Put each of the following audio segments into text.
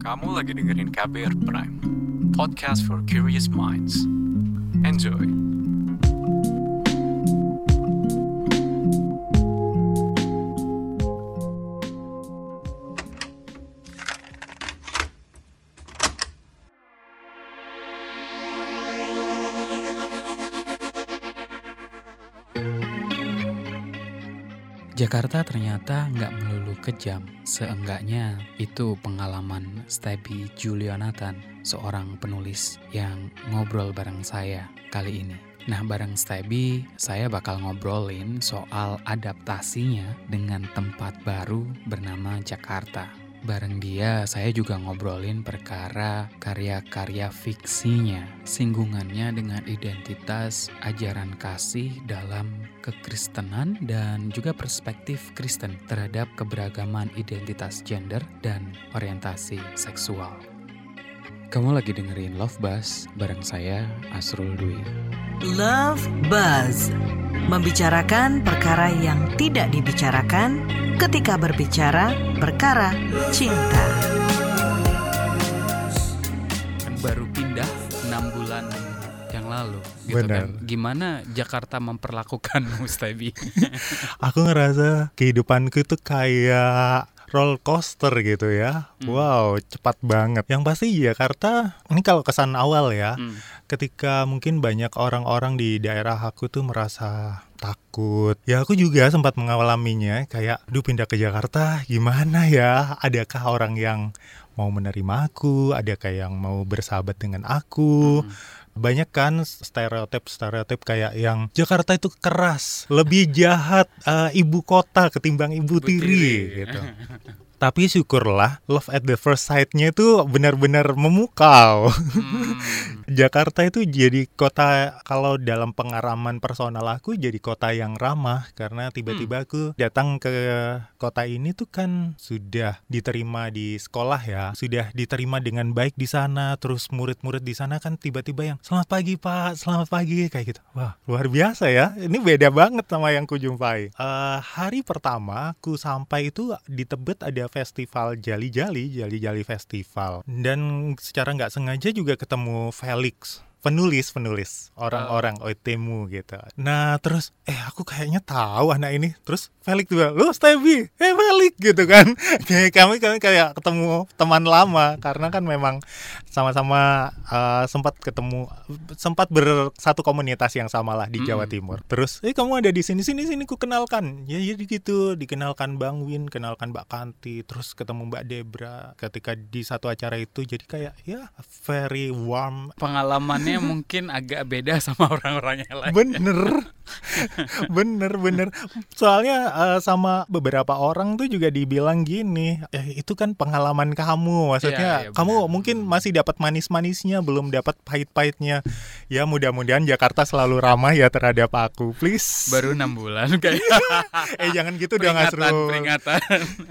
Kamu lagi dengerin KBR Prime, podcast for curious minds. Enjoy! Jakarta ternyata nggak melulu kejam. Seenggaknya itu pengalaman Stebi Julianathan, seorang penulis yang ngobrol bareng saya kali ini. Nah, bareng Stebi, saya bakal ngobrolin soal adaptasinya dengan tempat baru bernama Jakarta. Bareng dia, saya juga ngobrolin perkara karya-karya fiksinya, singgungannya dengan identitas ajaran kasih dalam kekristenan dan juga perspektif Kristen terhadap keberagaman identitas gender dan orientasi seksual. Kamu lagi dengerin Love Buzz bareng saya, Asrul Dwi. Love Buzz membicarakan perkara yang tidak dibicarakan ketika berbicara perkara cinta. Kan baru pindah 6 bulan yang lalu gitu Benar. kan. Gimana Jakarta memperlakukanmu, Stebi? Aku ngerasa kehidupanku itu kayak roller coaster gitu ya. Hmm. Wow, cepat banget. Yang pasti Jakarta, ini kalau kesan awal ya, Hmm. ketika mungkin banyak orang-orang di daerah aku tuh merasa takut. Ya aku juga sempat mengalaminya kayak, duh pindah ke Jakarta gimana ya? Adakah orang yang mau menerima aku? Adakah yang mau bersahabat dengan aku? Hmm. Banyak kan stereotip-stereotip kayak yang Jakarta itu keras, lebih jahat eh, ibu kota ketimbang ibu Ibu tiri tiri. gitu. Tapi syukurlah love at the first sight-nya itu benar-benar memukau. Hmm. Jakarta itu jadi kota kalau dalam pengalaman personal aku jadi kota yang ramah karena tiba-tiba aku datang ke kota ini tuh kan sudah diterima di sekolah ya, sudah diterima dengan baik di sana, terus murid-murid di sana kan tiba-tiba yang selamat pagi Pak, selamat pagi kayak gitu. Wah, luar biasa ya. Ini beda banget sama yang kujumpai. Eh, hari pertama aku sampai itu di Tebet ada festival Jali-Jali, Jali-Jali Festival. Dan secara nggak sengaja juga ketemu Felix penulis penulis orang-orang OTMU gitu. Nah terus eh aku kayaknya tahu anak ini. Terus Felix juga, lo Stevie, eh Felix gitu kan. Kayak kami kami kayak ketemu teman lama karena kan memang sama-sama eh, sempat ketemu sempat bersatu komunitas yang sama lah di Jawa Mm-mm. Timur. Terus eh kamu ada di sini sini sini ku kenalkan. Ya jadi gitu, dikenalkan Bang Win, kenalkan Mbak Kanti, terus ketemu Mbak Debra ketika di satu acara itu jadi kayak ya very warm Pengalamannya mungkin agak beda sama orang-orang yang lain. bener bener bener soalnya eh, sama beberapa orang tuh juga dibilang gini eh, itu kan pengalaman kamu maksudnya Iya, iya, kamu benar. mungkin masih dapat manis-manisnya belum dapat pahit-pahitnya ya mudah-mudahan Jakarta selalu ramah ya terhadap aku please Baru enam bulan kayak eh jangan gitu dong peringatan, Asrul peringatan.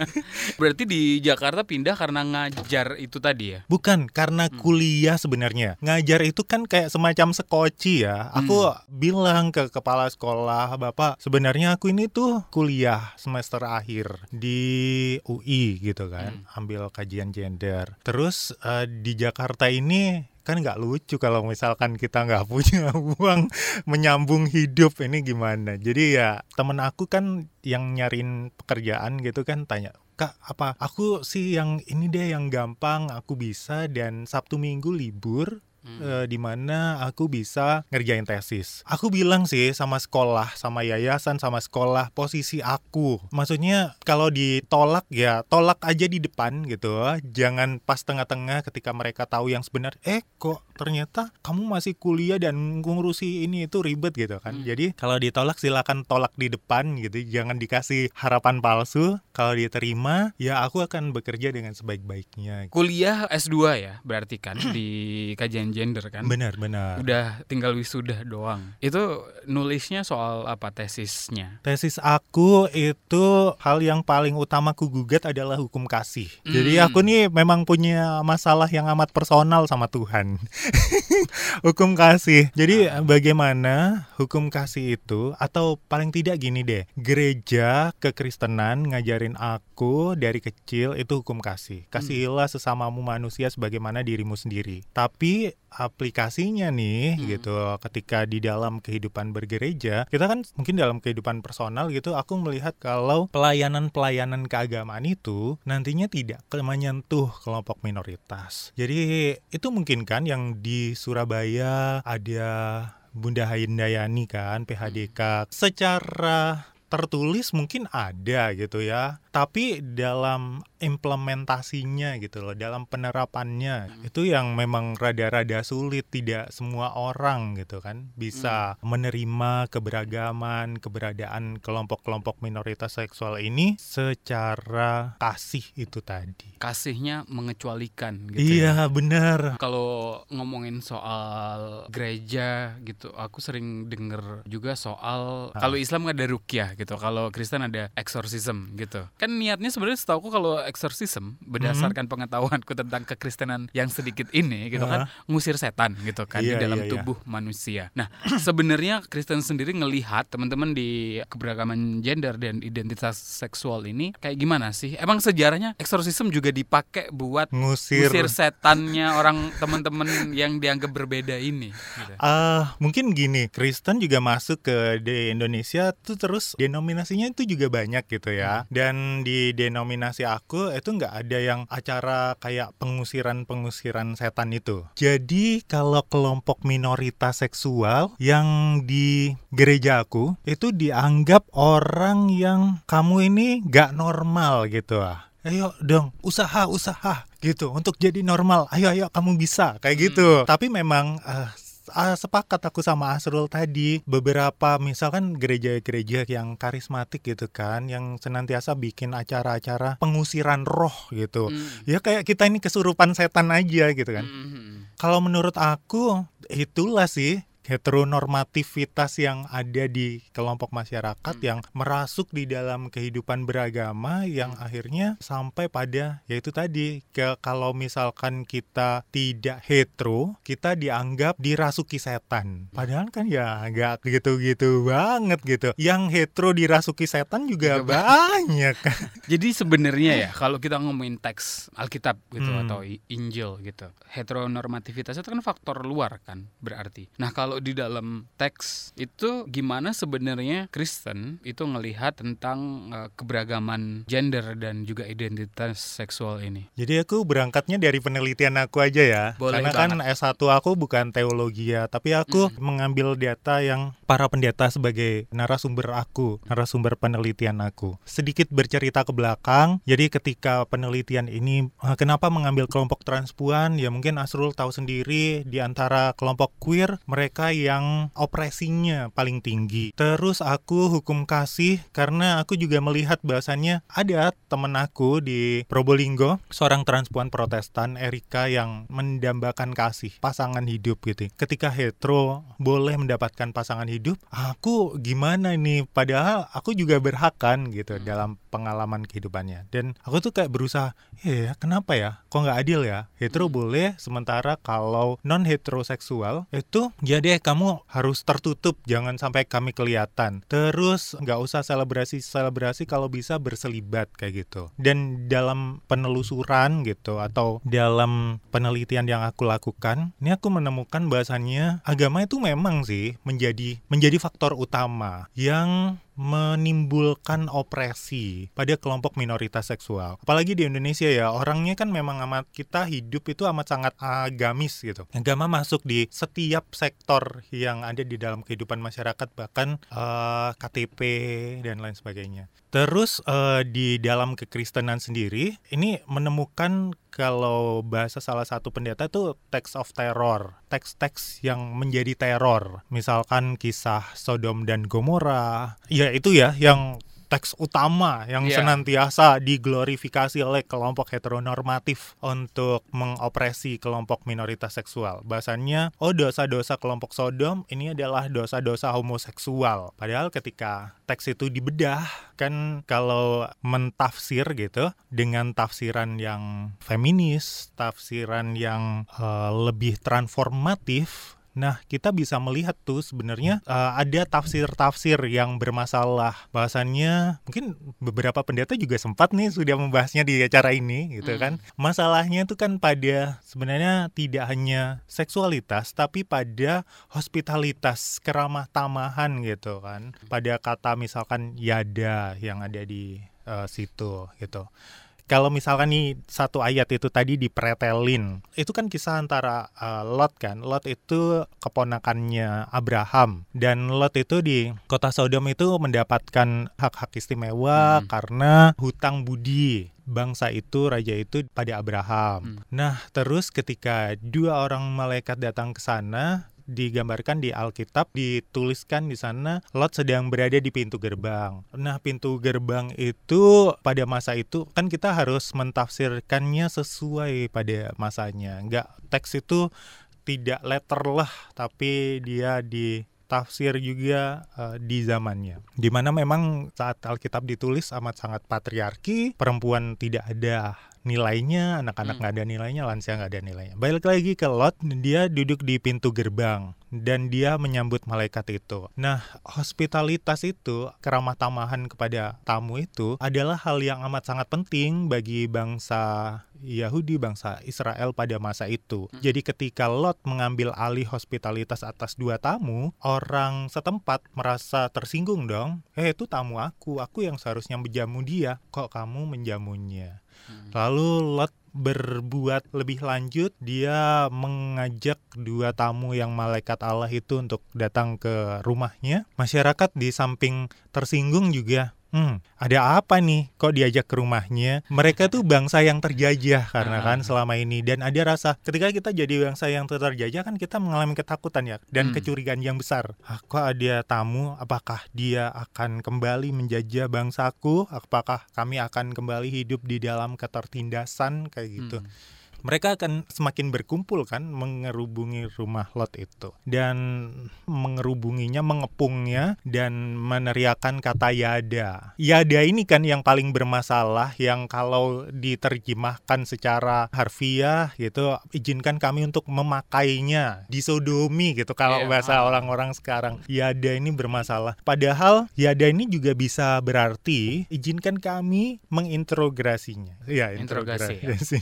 Berarti di Jakarta pindah karena ngajar itu tadi ya? Bukan karena Hmm. kuliah sebenarnya. Ngajar itu kan kayak semacam sekoci ya. Aku Hmm. bilang ke kepala sekolah, "Bapak, sebenarnya aku ini tuh kuliah semester akhir di UI gitu kan, Hmm. ambil kajian gender. Terus eh, di Jakarta ini kan nggak lucu kalau misalkan kita nggak punya uang menyambung hidup ini gimana jadi ya temen aku kan yang nyariin pekerjaan gitu kan tanya kak apa aku sih yang ini deh yang gampang aku bisa dan sabtu minggu libur Hmm. eh, di mana aku bisa ngerjain tesis. Aku bilang sih sama sekolah, sama yayasan, sama sekolah posisi aku. Maksudnya kalau ditolak ya tolak aja di depan gitu. Jangan pas tengah-tengah ketika mereka tahu yang sebenar. Eh kok ternyata kamu masih kuliah dan ngurusi ini itu ribet gitu kan. Hmm. Jadi kalau ditolak silakan tolak di depan gitu. Jangan dikasih harapan palsu. Kalau diterima ya aku akan bekerja dengan sebaik-baiknya. Kuliah S2 ya berarti kan di kajian gender kan? Benar, benar. Udah tinggal wisuda doang. Itu nulisnya soal apa tesisnya? Tesis aku itu hal yang paling utama ku gugat adalah hukum kasih. Jadi Hmm. aku nih memang punya masalah yang amat personal sama Tuhan. hukum kasih. Jadi bagaimana hukum kasih itu atau paling tidak gini deh. Gereja kekristenan ngajarin aku dari kecil itu hukum kasih. Kasihilah sesamamu manusia sebagaimana dirimu sendiri. Tapi aplikasinya nih Hmm. gitu. Ketika di dalam kehidupan bergereja kita kan mungkin dalam kehidupan personal gitu aku melihat kalau pelayanan-pelayanan keagamaan itu nantinya tidak menyentuh kelompok minoritas. Jadi itu mungkin kan yang di Surabaya ada Bunda Hayendayani kan PHDK secara tertulis mungkin ada gitu ya. Tapi dalam implementasinya gitu loh dalam penerapannya itu yang memang rada-rada sulit tidak semua orang gitu kan bisa menerima keberagaman keberadaan kelompok-kelompok minoritas seksual ini secara kasih itu tadi Kasihnya mengecualikan gitu. iya ya. benar Kalau ngomongin soal gereja gitu, aku sering denger juga soal Ah. kalau Islam ada rukyah gitu, kalau Kristen ada exorcism gitu. Kan niatnya sebenarnya setahu kalau exorcism berdasarkan Mhm. pengetahuanku tentang kekristenan yang sedikit ini gitu kan ngusir setan gitu kan di Iya, dalam iya, iya. tubuh manusia. Nah, sebenarnya Kristen sendiri ngelihat teman-teman di keberagaman gender dan identitas seksual ini kayak gimana sih? Emang sejarahnya exorcism juga dipakai buat ngusir usir setannya orang teman-teman yang dianggap berbeda ini. Gitu. Ah, mungkin gini, Kristen juga masuk ke di Indonesia tuh terus denominasinya itu juga banyak gitu ya. Dan di denominasi aku itu nggak ada yang acara kayak pengusiran-pengusiran setan itu. Jadi kalau kelompok minoritas seksual yang di gereja aku itu dianggap orang yang kamu ini nggak normal gitu ah. Ayo dong, usaha, usaha gitu untuk jadi normal. Ayo, ayo kamu bisa kayak gitu. Tapi memang eh, ah, sepakat aku sama Asrul tadi beberapa misalkan gereja-gereja yang karismatik gitu kan yang senantiasa bikin acara-acara pengusiran roh gitu. Hmm. Ya kayak kita ini kesurupan setan aja gitu kan. Hmm. Kalau menurut aku itulah sih heteronormativitas yang ada di kelompok masyarakat Hmm. yang merasuk di dalam kehidupan beragama yang Hmm. akhirnya sampai pada yaitu tadi ke kalau misalkan kita tidak hetero kita dianggap dirasuki setan padahal kan ya nggak gitu-gitu banget gitu yang hetero dirasuki setan juga Juga banyak Jadi sebenarnya ya kalau kita ngomongin teks Alkitab gitu Hmm. atau Injil gitu, heteronormativitas itu kan faktor luar kan berarti. Nah kalau di dalam teks itu gimana sebenarnya Kristen itu ngelihat tentang eh, keberagaman gender dan juga identitas seksual ini? Jadi aku berangkatnya dari penelitian aku aja ya. Boleh Karena kan S1 aku bukan teologi ya, tapi aku Mm. mengambil data yang para pendeta sebagai narasumber aku, narasumber penelitian aku. Sedikit bercerita ke belakang. Jadi ketika penelitian ini eh, kenapa mengambil kelompok transpuan? Ya mungkin Asrul tahu sendiri di antara kelompok queer mereka yang opresinya paling tinggi. Terus aku hukum kasih karena aku juga melihat bahwasannya ada temen aku di Probolinggo, seorang transpuan protestan, Erika yang mendambakan kasih, pasangan hidup gitu. Ketika hetero boleh mendapatkan pasangan hidup, aku gimana nih? Padahal aku juga berhak kan gitu dalam pengalaman kehidupannya. Dan aku tuh kayak berusaha, ya kenapa ya? Kok nggak adil ya? Hetero boleh, sementara kalau non heteroseksual itu ya deh kamu harus tertutup, jangan sampai kami kelihatan. Terus nggak usah selebrasi selebrasi kalau bisa berselibat kayak gitu. Dan dalam penelusuran gitu atau dalam penelitian yang aku lakukan, ini aku menemukan bahwasannya agama itu memang sih menjadi menjadi faktor utama yang menimbulkan opresi pada kelompok minoritas seksual. Apalagi di Indonesia ya, orangnya kan memang amat kita hidup itu amat sangat agamis gitu. Agama masuk di setiap sektor yang ada di dalam kehidupan masyarakat bahkan eh, KTP dan lain sebagainya. Terus eh, di dalam kekristenan sendiri ini menemukan kalau bahasa salah satu pendeta itu text of terror, teks-teks yang menjadi teror. Misalkan kisah Sodom dan Gomora. Ya itu ya yang teks utama yang Iya. senantiasa diglorifikasi oleh kelompok heteronormatif untuk mengopresi kelompok minoritas seksual. Bahasanya, oh dosa-dosa kelompok Sodom ini adalah dosa-dosa homoseksual. Padahal ketika teks itu dibedah, kan kalau mentafsir gitu dengan tafsiran yang feminis, tafsiran yang eh, lebih transformatif, Nah, kita bisa melihat tuh sebenarnya eh, ada tafsir-tafsir yang bermasalah. Bahasannya mungkin beberapa pendeta juga sempat nih sudah membahasnya di acara ini gitu kan. Masalahnya itu kan pada sebenarnya tidak hanya seksualitas tapi pada hospitalitas, keramah tamahan gitu kan. Pada kata misalkan yada yang ada di eh, situ gitu kalau misalkan nih satu ayat itu tadi dipretelin, itu kan kisah antara uh, Lot kan. Lot itu keponakannya Abraham dan Lot itu di kota Sodom itu mendapatkan hak-hak istimewa Hmm. karena hutang budi bangsa itu raja itu pada Abraham. Nah, terus ketika dua orang malaikat datang ke sana digambarkan di Alkitab dituliskan di sana Lot sedang berada di pintu gerbang. Nah, pintu gerbang itu pada masa itu kan kita harus mentafsirkannya sesuai pada masanya. Enggak teks itu tidak letter lah, tapi dia di tafsir juga eh, di zamannya. Di mana memang saat Alkitab ditulis amat sangat patriarki, perempuan tidak ada nilainya, anak-anak nggak ada nilainya, lansia nggak ada nilainya. Balik lagi ke Lot, dia duduk di pintu gerbang dan dia menyambut malaikat itu. Nah, hospitalitas itu, keramah tamahan kepada tamu itu adalah hal yang amat sangat penting bagi bangsa Yahudi, bangsa Israel pada masa itu. Jadi ketika Lot mengambil alih hospitalitas atas dua tamu, orang setempat merasa tersinggung dong. Eh, itu tamu aku, aku yang seharusnya menjamu dia. Kok kamu menjamunya? Lalu Lot berbuat lebih lanjut, dia mengajak dua tamu yang malaikat Allah itu untuk datang ke rumahnya. Masyarakat di samping tersinggung juga, hmm, ada apa nih kok diajak ke rumahnya? Mereka tuh bangsa yang terjajah karena kan selama ini dan ada rasa ketika kita jadi bangsa yang terjajah kan kita mengalami ketakutan ya dan Hmm. kecurigaan yang besar. Ah, kok ada tamu? Apakah dia akan kembali menjajah bangsaku? Apakah kami akan kembali hidup di dalam ketertindasan kayak gitu? Hmm. Mereka akan semakin berkumpul kan mengerubungi rumah Lot itu dan mengerubunginya, mengepungnya dan meneriakan kata yada. Yada ini kan yang paling bermasalah yang kalau diterjemahkan secara harfiah gitu izinkan kami untuk memakainya disodomi gitu kalau Iya. bahasa orang-orang sekarang. Yada ini bermasalah. Padahal yada ini juga bisa berarti izinkan kami menginterogasinya. Ya, Interogasi, ya. interogasi.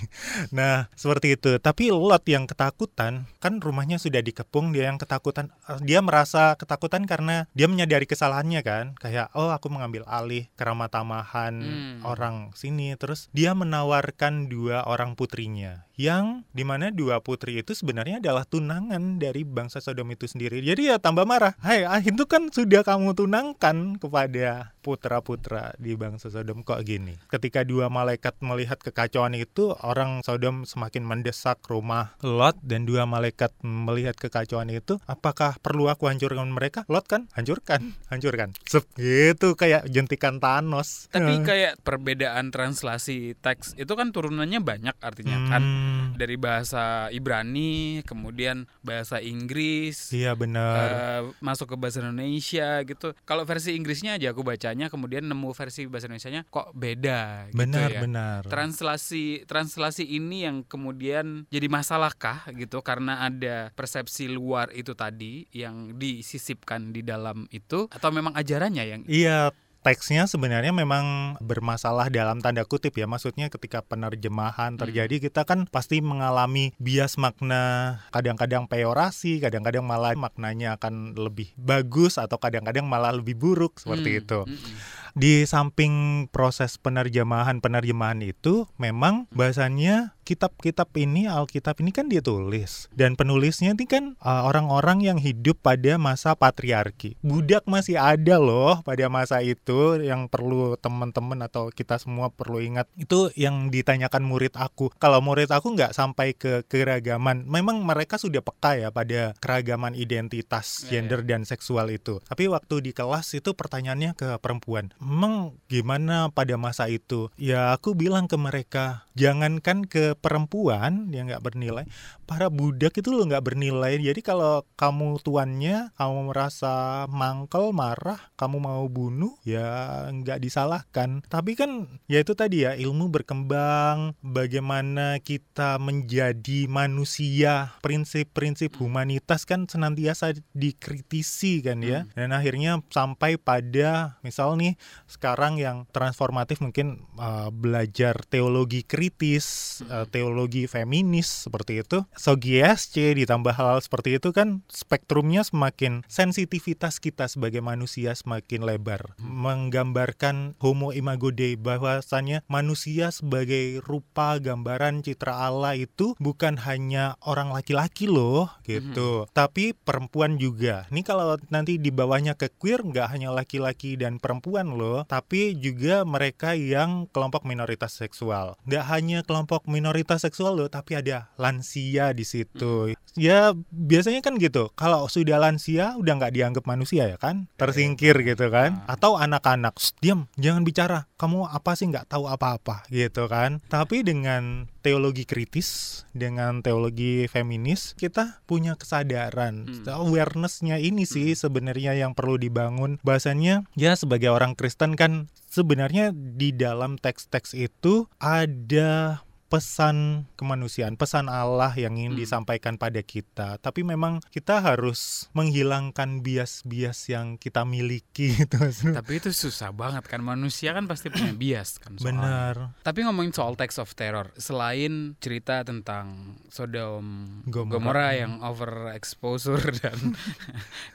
Seperti itu. Tapi Lot yang ketakutan, kan rumahnya sudah dikepung, dia yang ketakutan, eh, dia merasa ketakutan karena dia menyadari kesalahannya kan. Kayak, oh aku mengambil alih keramah tamahan Hmm. orang sini. Terus dia menawarkan dua orang putrinya. Yang di mana dua putri itu sebenarnya adalah tunangan dari bangsa Sodom itu sendiri. Jadi ya tambah marah. Hai, ah, itu kan sudah kamu tunangkan kepada putra-putra di bangsa Sodom kok gini. Ketika dua malaikat melihat kekacauan itu, orang Sodom semakin mendesak rumah Lot dan dua malaikat melihat kekacauan itu, apakah perlu aku hancurkan mereka? Lot kan hancurkan, hancurkan. Sep, gitu kayak jentikan Thanos. Tapi Eh. kayak perbedaan translasi teks itu kan turunannya banyak artinya kan Hmm, dari bahasa Ibrani kemudian bahasa Inggris Iya benar. eh, masuk ke bahasa Indonesia gitu. Kalau versi Inggrisnya aja aku bacanya kemudian nemu versi bahasa Indonesianya kok beda gitu benar, ya. benar. Translasi translasi ini yang kemudian jadi masalahkah gitu karena ada persepsi luar itu tadi yang disisipkan di dalam itu atau memang ajarannya yang Iya, teksnya sebenarnya memang bermasalah dalam tanda kutip ya. Maksudnya ketika penerjemahan terjadi kita kan pasti mengalami bias makna, kadang-kadang peorasi, kadang-kadang malah maknanya akan lebih bagus atau kadang-kadang malah lebih buruk seperti Hmm, itu. mm-mm. Di samping proses penerjemahan-penerjemahan itu memang bahasanya kitab-kitab ini Alkitab ini kan ditulis dan penulisnya ini kan uh, orang-orang yang hidup pada masa patriarki. Budak masih ada loh pada masa itu yang perlu teman-teman atau kita semua perlu ingat. Itu yang ditanyakan murid aku. Kalau murid aku nggak sampai ke keragaman. Memang mereka sudah peka ya pada keragaman identitas Iya, gender dan seksual itu. Tapi waktu di kelas itu pertanyaannya ke perempuan, "Emang gimana pada masa itu?" Ya aku bilang ke mereka, jangankan ke perempuan yang nggak bernilai, para budak itu lo nggak bernilai. Jadi kalau kamu tuannya, kamu merasa mangkel, marah, kamu mau bunuh, ya nggak disalahkan. Tapi kan ya itu tadi ya ilmu berkembang, bagaimana kita menjadi manusia, prinsip-prinsip humanitas kan senantiasa dikritisi kan ya. Dan akhirnya sampai pada misal nih sekarang yang transformatif mungkin uh, belajar teologi kritis, uh, teologi feminis seperti itu. Sogi SC ditambah hal-hal seperti itu kan spektrumnya semakin sensitivitas kita sebagai manusia semakin lebar. Menggambarkan homo imago Dei bahwasannya manusia sebagai rupa gambaran citra Allah itu bukan hanya orang laki-laki loh gitu, tapi perempuan juga. Ini kalau nanti di bawahnya ke queer nggak hanya laki-laki dan perempuan loh, tapi juga mereka yang kelompok minoritas seksual. Nggak hanya kelompok minoritas seksual loh, tapi ada lansia di situ. Ya biasanya kan gitu. Kalau sudah lansia udah nggak dianggap manusia ya kan, tersingkir gitu kan. Atau anak-anak, "Shh, diam, jangan bicara. Kamu apa sih nggak tahu apa-apa gitu kan. Tapi dengan teologi kritis, dengan teologi feminis, kita punya kesadaran, awarenessnya ini sih sebenarnya yang perlu dibangun. Bahasanya ya sebagai orang Kristen kan sebenarnya di dalam teks-teks itu ada pesan kemanusiaan, pesan Allah yang ingin disampaikan pada kita. Tapi memang kita harus menghilangkan bias-bias yang kita miliki gitu. Tapi itu susah banget kan manusia kan pasti punya bias kan soalnya. Benar. Tapi ngomongin soal text of terror, selain cerita tentang Sodom Gomora. Gomora, yang over exposure dan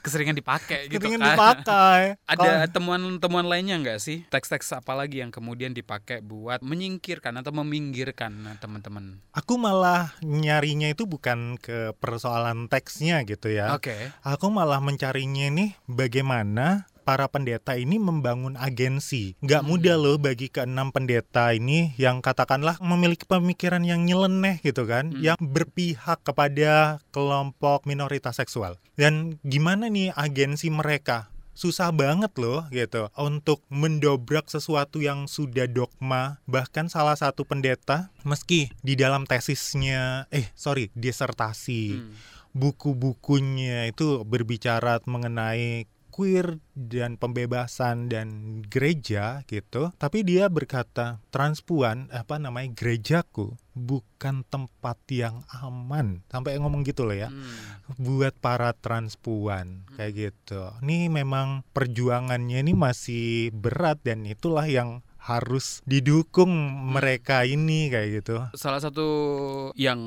keseringan dipakai gitu Ketingin kan. dipakai. Ada temuan-temuan lainnya nggak sih? Teks-teks apa lagi yang kemudian dipakai buat menyingkirkan atau meminggirkan teman-teman? Aku malah nyarinya itu bukan ke persoalan teksnya gitu ya. Oke. Aku malah mencarinya nih bagaimana para pendeta ini membangun agensi. Nggak mudah loh bagi keenam pendeta ini yang katakanlah memiliki pemikiran yang nyeleneh gitu kan, yang berpihak kepada kelompok minoritas seksual. Dan gimana nih agensi mereka? Susah banget loh gitu untuk mendobrak sesuatu yang sudah dogma bahkan salah satu pendeta meski di dalam tesisnya eh sorry disertasi Hmm. buku-bukunya itu berbicara mengenai queer dan pembebasan dan gereja gitu tapi dia berkata transpuan apa namanya gerejaku bukan tempat yang aman sampai ngomong gitu loh ya Hmm. buat para transpuan kayak gitu. Ini memang perjuangannya ini masih berat dan itulah yang harus didukung mereka ini kayak gitu. Salah satu yang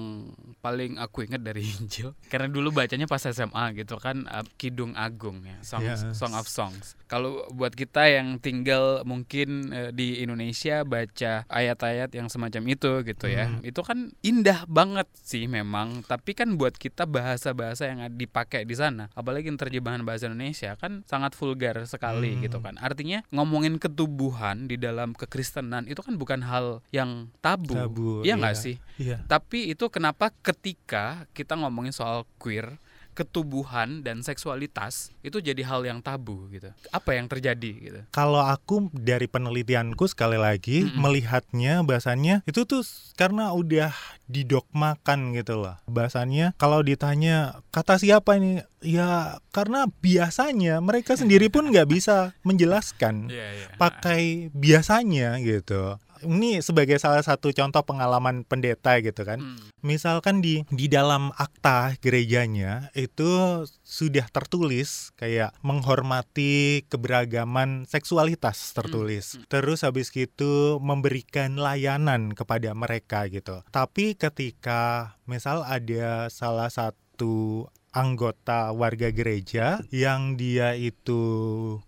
paling aku ingat dari Injil karena dulu bacanya pas SMA gitu kan uh, Kidung Agung ya, Songs, Yes. Song of Songs. Kalau buat kita yang tinggal mungkin uh, di Indonesia baca ayat-ayat yang semacam itu gitu ya. Hmm. Itu kan indah banget sih memang, tapi kan buat kita bahasa-bahasa yang dipakai di sana, apalagi terjemahan bahasa Indonesia kan sangat vulgar sekali Hmm. gitu kan. Artinya ngomongin ketubuhan di dalam kekristenan itu kan bukan hal yang tabu. Tabu, Iya nggak iya. sih? Iya. Tapi itu kenapa ketika kita ngomongin soal queer, ketubuhan dan seksualitas itu jadi hal yang tabu gitu. Apa yang terjadi gitu? Kalau aku dari penelitianku sekali lagi Mm-mm. melihatnya bahasanya itu tuh karena udah didogmakan gitu loh. Bahasanya kalau ditanya kata siapa ini ya karena biasanya mereka sendiri pun nggak bisa menjelaskan. Iya, iya. pakai biasanya gitu. Ini sebagai salah satu contoh pengalaman pendeta gitu kan. Hmm. Misalkan di di dalam akta gerejanya itu sudah tertulis kayak menghormati keberagaman seksualitas tertulis. Terus habis itu memberikan layanan kepada mereka gitu. Tapi ketika misal ada salah satu anggota warga gereja yang dia itu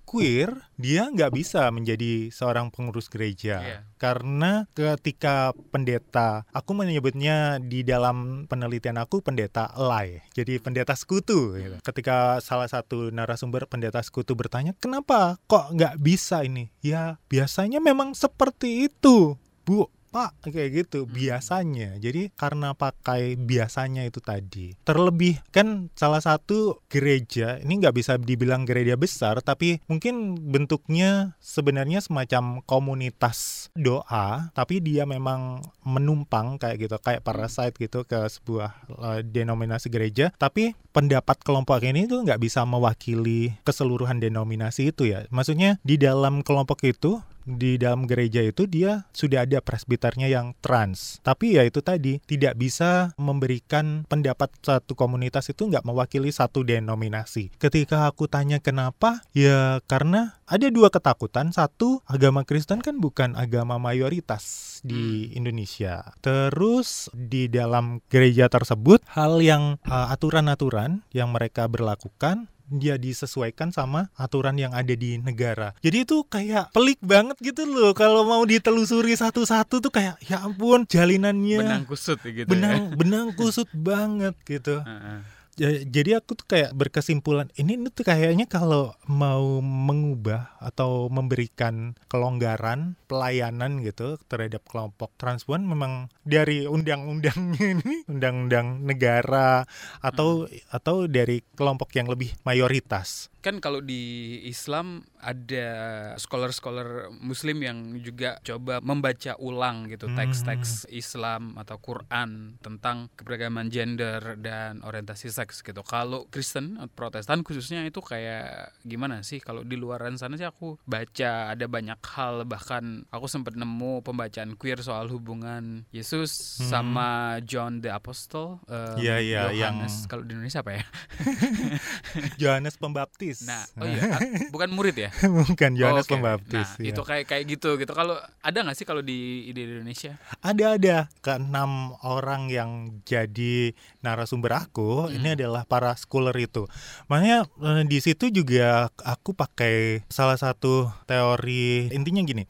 queer, dia nggak bisa menjadi seorang pengurus gereja Iya. karena ketika pendeta, aku menyebutnya di dalam penelitian aku pendeta lay, jadi pendeta sekutu. gitu. Ketika salah satu narasumber pendeta sekutu bertanya, kenapa kok nggak bisa ini? Ya biasanya memang seperti itu, bu. Pak, kayak gitu biasanya. Jadi karena pakai biasanya itu tadi. Terlebih kan salah satu gereja ini nggak bisa dibilang gereja besar, tapi mungkin bentuknya sebenarnya semacam komunitas doa, tapi dia memang menumpang kayak gitu, kayak parasite gitu ke sebuah eh, denominasi gereja. Tapi pendapat kelompok ini tuh nggak bisa mewakili keseluruhan denominasi itu ya. Maksudnya di dalam kelompok itu di dalam gereja itu dia sudah ada presbiternya yang trans. Tapi ya itu tadi tidak bisa memberikan pendapat satu komunitas itu nggak mewakili satu denominasi. Ketika aku tanya kenapa, ya karena ada dua ketakutan. Satu, agama Kristen kan bukan agama mayoritas di Indonesia. Terus di dalam gereja tersebut hal yang uh, aturan-aturan yang mereka berlakukan dia disesuaikan sama aturan yang ada di negara. Jadi itu kayak pelik banget gitu loh kalau mau ditelusuri satu-satu tuh kayak ya ampun jalinannya benang kusut gitu benang benang kusut banget gitu. ya. Heeh. Ja- Jadi aku tuh kayak berkesimpulan ini tuh kayaknya kalau mau mengubah atau memberikan kelonggaran pelayanan gitu terhadap kelompok transpuan memang dari undang-undangnya ini undang-undang negara atau atau dari kelompok yang lebih mayoritas. Kan kalau di Islam ada scholar-scholar Muslim yang juga coba membaca ulang gitu Hmm. teks-teks Islam atau Quran tentang keberagaman gender dan orientasi seks gitu. Kalau Kristen atau Protestan khususnya itu kayak gimana sih? Kalau di luaran sana sih aku baca ada banyak hal bahkan aku sempat nemu pembacaan queer soal hubungan Yesus Hmm. sama John the Apostle. em, Iya, iya, yang- Yohanes. kalau di Indonesia apa ya? Yohanes Pembaptis. Nah, oh iya, ah, bukan murid ya? bukan Yohanes Oh, oke. Pembaptis. Nah, ya. itu kayak kayak gitu gitu. Kalau ada nggak sih kalau di di Indonesia? Ada ada keenam orang yang jadi narasumber aku Hmm. ini adalah para scholar itu. Makanya eh, di situ juga aku pakai salah satu teori intinya gini.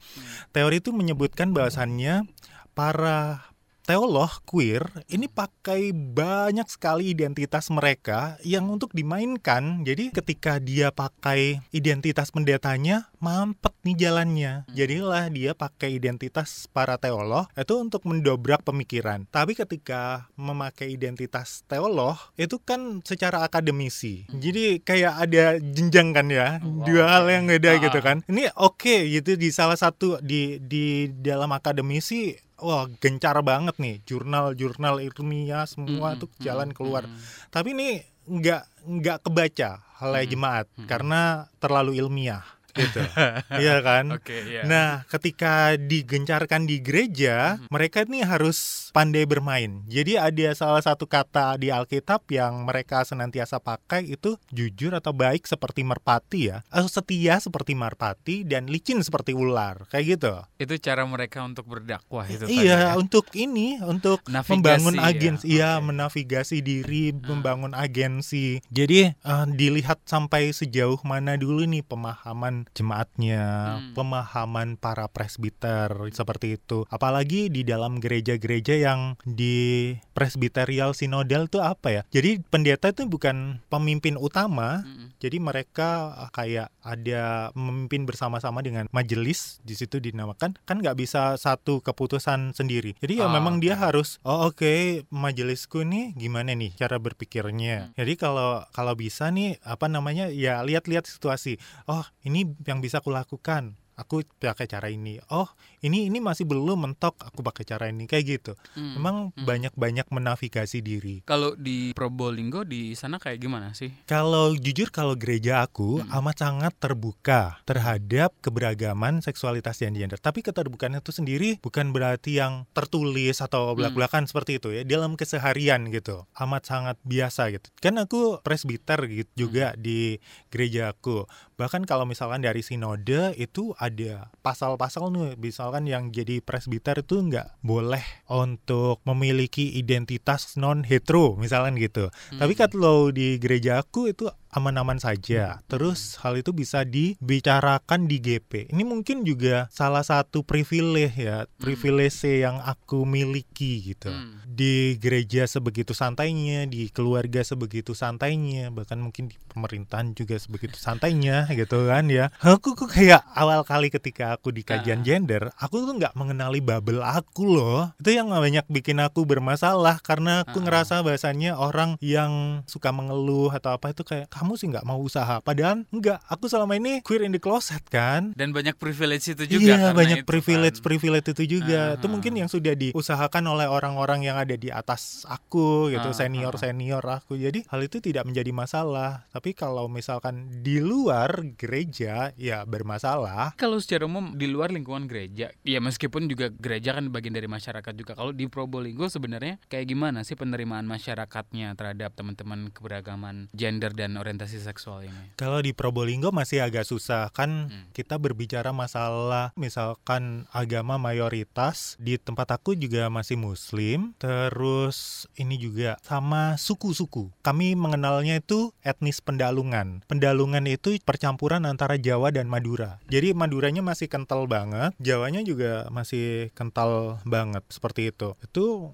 Teori itu menyebutkan bahwasannya para teolog queer ini pakai banyak sekali identitas mereka yang untuk dimainkan. Jadi ketika dia pakai identitas pendetanya, mampet nih jalannya. Jadilah dia pakai identitas para teolog itu untuk mendobrak pemikiran. Tapi ketika memakai identitas teolog itu kan secara akademisi. Jadi kayak ada jenjang kan ya, Wow, dua hal yang beda Ah. gitu kan. Ini oke gitu di salah satu di di dalam akademisi wah gencar banget nih jurnal-jurnal ilmiah semua Mm-mm, tuh jalan keluar mm-mm. tapi ini nggak nggak kebaca halai jemaat mm-mm. karena terlalu ilmiah gitu iya kan Oke, iya. Nah, ketika digencarkan di gereja, Mhm. mereka ini harus pandai bermain. Jadi ada salah satu kata di Alkitab yang mereka senantiasa pakai itu jujur atau baik seperti merpati ya, atau setia seperti merpati dan licin seperti ular, kayak gitu. itu cara mereka untuk berdakwah itu tadi iya, ya. untuk ini, untuk Navigasi membangun ya, agensi, iya, oke. menavigasi diri, Ah. membangun agensi. Jadi eh, dilihat sampai sejauh mana dulu nih pemahaman jemaatnya, Hmm. pemahaman para presbiter seperti itu. Apalagi di dalam gereja-gereja yang di presbiterial sinodal itu apa ya? Jadi pendeta itu bukan pemimpin utama, Mm-mm. jadi mereka uh, kayak ada memimpin bersama-sama dengan majelis di situ dinamakan kan nggak bisa satu keputusan sendiri. Jadi ya Ah, memang dia oke. harus oh oke majelisku nih gimana nih cara berpikirnya. Hmm. Jadi kalau kalau bisa nih apa namanya ya lihat-lihat situasi. Oh ini yang bisa kulakukan. Aku pakai cara ini. Oh ini ini masih belum mentok. Aku pakai cara ini kayak gitu. Mm, Memang mm. banyak-banyak menavigasi diri. Kalau di Probolinggo di sana kayak gimana sih? Kalau jujur kalau gereja aku Hmm. amat sangat terbuka terhadap keberagaman seksualitas dan gender. Tapi keterbukaan itu sendiri bukan berarti yang tertulis atau Hmm. belak-belakan seperti itu ya. Dalam keseharian gitu. Amat sangat biasa gitu. Kan aku presbiter gitu juga Hmm. di gereja aku. Bahkan kalau misalkan dari sinode itu ada pasal-pasal nih, misal misalkan yang jadi presbiter itu nggak boleh untuk memiliki identitas non hetero misalkan gitu. Tapi Hmm. kalau di gereja aku itu aman-aman saja. Terus hal itu bisa dibicarakan di GP. Ini mungkin juga salah satu privilege ya, privilege yang aku miliki gitu. Hmm. Di gereja sebegitu santainya, di keluarga sebegitu santainya, bahkan mungkin di pemerintahan juga sebegitu santainya gitu kan ya. Aku kok kayak awal kali ketika aku di kajian Ah. gender, aku tuh nggak mengenali bubble aku loh. Itu yang banyak bikin aku bermasalah karena aku ngerasa bahasanya orang yang suka mengeluh atau apa itu kayak kamu sih nggak mau usaha. Padahal enggak, aku selama ini queer in the closet kan. Dan banyak privilege itu juga iya, banyak itu privilege kan. privilege itu juga. Itu Ah. mungkin yang sudah diusahakan oleh orang-orang yang ada di atas aku gitu, Ah, senior senior aku. Jadi hal itu tidak menjadi masalah. Tapi kalau misalkan di luar gereja ya bermasalah. Kalau secara umum di luar lingkungan gereja, ya meskipun juga gereja kan bagian dari masyarakat juga. Kalau di Probolinggo sebenarnya kayak gimana sih penerimaan masyarakatnya terhadap teman-teman keberagaman gender dan orientasi seksual ini? Kalau di Probolinggo masih agak susah. Kan Hmm. kita berbicara masalah misalkan agama mayoritas di tempat aku juga masih muslim. Terus ini juga sama suku-suku. Kami mengenalnya itu etnis pendalungan. Pendalungan itu percampuran antara Jawa dan Madura. Jadi Maduranya masih kental banget Jawanya juga masih kental banget seperti itu. Itu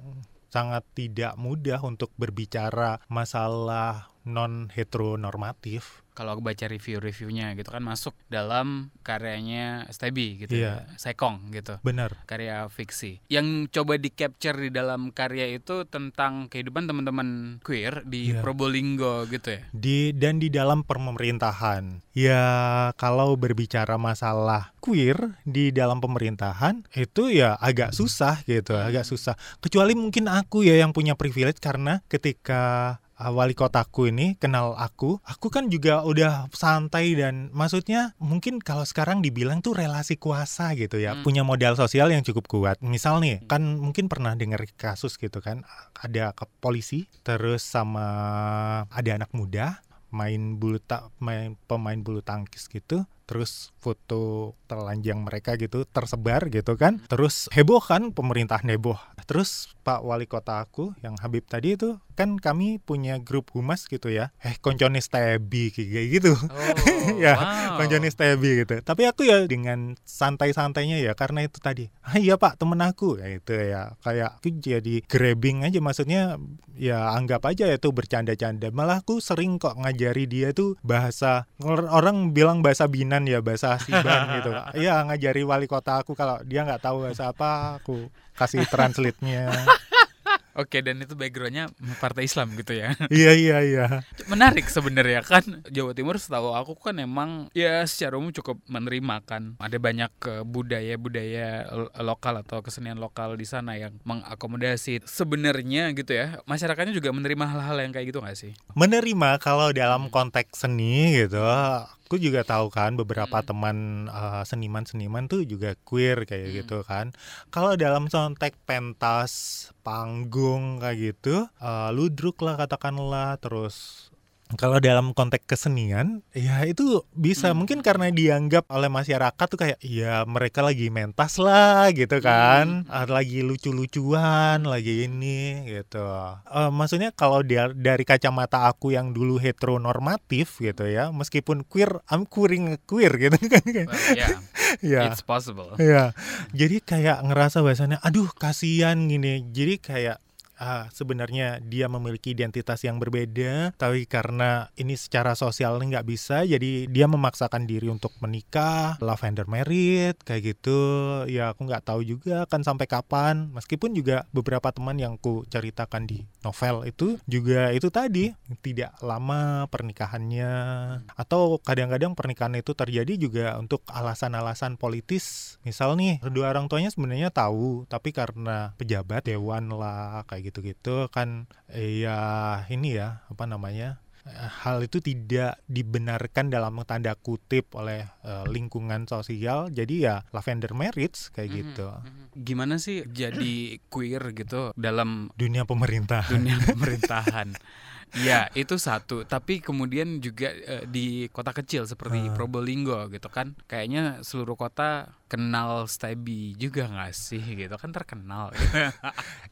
sangat tidak mudah untuk berbicara masalah non heteronormatif Kalau aku baca review-reviewnya gitu kan masuk dalam karyanya Stebi gitu Iya. ya, Sekong gitu. benar karya fiksi yang coba di capture di dalam karya itu tentang kehidupan teman-teman queer di Iya. Probolinggo gitu ya di dan di dalam pemerintahan. Ya kalau berbicara masalah queer di dalam pemerintahan itu ya agak susah gitu, agak susah. Kecuali mungkin aku ya yang punya privilege karena ketika wali kotaku ini kenal aku, aku kan juga udah santai dan maksudnya mungkin kalau sekarang dibilang tuh relasi kuasa gitu ya, Hmm. punya modal sosial yang cukup kuat. Misal nih, kan mungkin pernah dengar kasus gitu kan, ada ke polisi terus sama ada anak muda main bulu ta main pemain bulu tangkis gitu. Terus foto telanjang mereka gitu tersebar gitu kan. Terus heboh kan pemerintah heboh. Terus Pak Wali Kota aku yang Habib tadi itu kan kami punya grup humas gitu ya. Eh konconis tebi kayak gitu. Oh Ya, wow. konconis tebi gitu. Tapi aku ya dengan santai-santainya ya karena itu tadi. Ah iya pak temen aku. Ya itu ya kayak aku jadi grabbing aja. Maksudnya ya anggap aja itu bercanda-canda. Malah aku sering kok ngajari dia tuh bahasa or- orang bilang bahasa binan ya bahasa siban gitu. Iya ngajari wali kota aku kalau dia nggak tahu bahasa apa aku kasih translate-nya. Oke dan itu backgroundnya partai Islam gitu ya. Iya iya iya. Menarik sebenarnya kan Jawa Timur setahu aku kan emang ya secara umum cukup menerima kan. Ada banyak budaya budaya lokal atau kesenian lokal di sana yang mengakomodasi sebenarnya gitu ya. Masyarakatnya juga menerima hal-hal yang kayak gitu nggak sih? Menerima kalau dalam konteks seni gitu aku juga tahu kan beberapa Hmm. teman uh, seniman-seniman tuh juga queer kayak Hmm. gitu kan kalau dalam konteks pentas panggung kayak gitu uh, ludruk lah katakanlah terus kalau dalam konteks kesenian ya itu bisa Hmm. mungkin karena dianggap oleh masyarakat tuh kayak ya mereka lagi mentas lah gitu kan. Hmm. Lagi lucu-lucuan lagi ini gitu. Eh, maksudnya kalau dia dari kacamata aku yang dulu heteronormatif gitu ya meskipun queer I'm queering queer gitu kan. Well, yeah, ya. It's possible. Iya, jadi kayak ngerasa bahasanya, aduh kasihan gini. Jadi kayak ah, sebenarnya dia memiliki identitas yang berbeda, tapi karena ini secara sosial nggak bisa, jadi dia memaksakan diri untuk menikah, lavender married, kayak gitu. Ya aku nggak tahu juga kan sampai kapan. Meskipun juga beberapa teman yang ku ceritakan di novel itu juga itu tadi tidak lama pernikahannya, atau kadang-kadang pernikahan itu terjadi juga untuk alasan-alasan politis. Misal nih, kedua orang tuanya sebenarnya tahu, tapi karena pejabat dewan lah kayak gitu-gitu kan ya ini ya apa namanya eh, hal itu tidak dibenarkan dalam tanda kutip oleh eh, lingkungan sosial. Jadi ya lavender marriage kayak Mhm, gitu. mhm. gimana sih jadi queer gitu dalam dunia pemerintah dunia pemerintahan? Iya, itu satu. Tapi kemudian juga eh, di kota kecil seperti Probolinggo gitu kan, kayaknya seluruh kota kenal Stebi juga nggak sih gitu kan terkenal.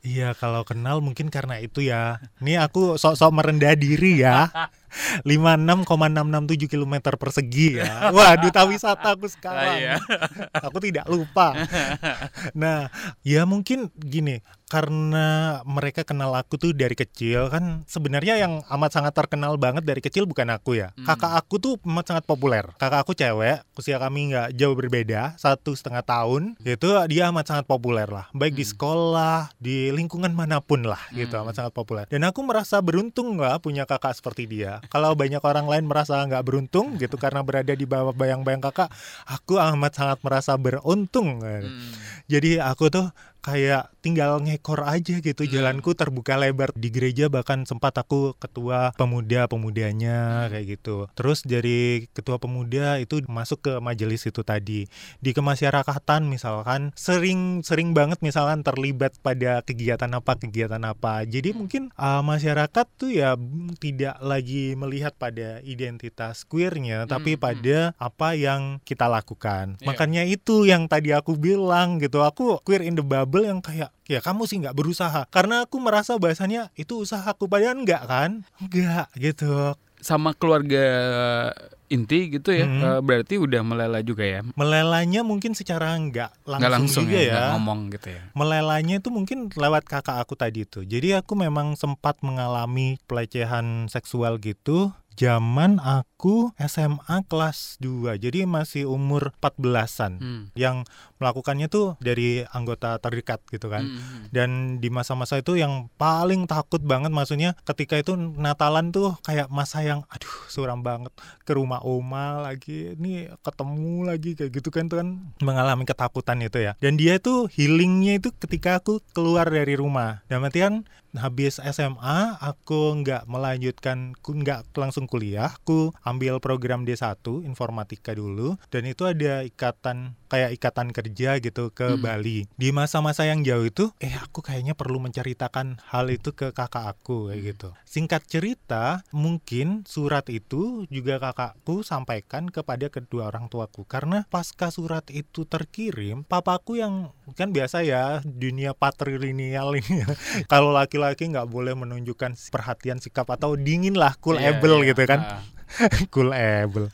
Iya, kalau kenal mungkin karena itu ya. Ini aku sok-sok merendah diri ya. 56,667 km persegi ya. Wah, duta wisata aku sekarang. iya. aku tidak lupa. Nah, ya mungkin gini, karena mereka kenal aku tuh dari kecil kan sebenarnya yang amat sangat terkenal banget dari kecil bukan aku ya Hmm. kakak aku tuh amat sangat populer kakak aku cewek usia kami nggak jauh berbeda satu setengah tahun itu dia amat sangat populer lah baik di Hmm. sekolah di lingkungan mana pun lah gitu Hmm. amat sangat populer dan aku merasa beruntung nggak punya kakak seperti dia kalau banyak orang lain merasa nggak beruntung gitu karena berada di bawah bayang-bayang kakak aku amat sangat merasa beruntung Hmm. jadi aku tuh kayak tinggal ngekor aja gitu Hmm. jalanku terbuka lebar. Di gereja bahkan sempat aku ketua pemuda pemudanya kayak gitu. Terus dari ketua pemuda itu masuk ke majelis itu tadi. Di kemasyarakatan misalkan sering sering banget misalkan terlibat pada kegiatan apa kegiatan apa. Jadi mungkin uh, masyarakat tuh ya tidak lagi melihat pada identitas queernya tapi Hmm, hmm. pada apa yang kita lakukan. Iya. makanya itu yang tadi aku bilang gitu. Aku queer in the bubble yang kayak ya kamu sih nggak berusaha karena aku merasa bahasanya itu usahaku padahal enggak kan enggak gitu Sama keluarga inti gitu ya, Hmm. berarti udah meleleh juga ya. melelanya mungkin secara enggak langsung, Nggak langsung juga ya, ya, nggak ngomong gitu ya. melelanya itu mungkin lewat kakak aku tadi itu jadi aku memang sempat mengalami pelecehan seksual gitu zaman aku SMA kelas 2 jadi masih umur 14-an Hmm. yang melakukannya tuh dari anggota terdekat gitu kan Hmm, hmm. dan di masa-masa itu yang paling takut banget maksudnya ketika itu Natalan tuh kayak masa yang aduh suram banget ke rumah oma lagi ini ketemu lagi kayak gitu kan tuh kan mengalami ketakutan itu ya dan dia tuh healingnya itu ketika aku keluar dari rumah dan artian habis SMA aku nggak melanjutkan nggak langsung kuliah. Aku ambil program D1 informatika dulu. Dan itu ada ikatan kayak ikatan kerja gitu ke Hmm. Bali di masa-masa yang jauh itu eh aku kayaknya perlu menceritakan hal itu ke kakak aku kayak gitu singkat cerita mungkin surat itu juga kakakku sampaikan kepada kedua orang tuaku karena pasca surat itu terkirim papaku yang kan biasa ya dunia patrilineal ini ya. kalau laki-laki nggak boleh menunjukkan perhatian sikap atau dingin lah cool Iya, able iya. gitu kan Ah, cool able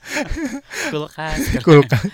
kulkas. cool kan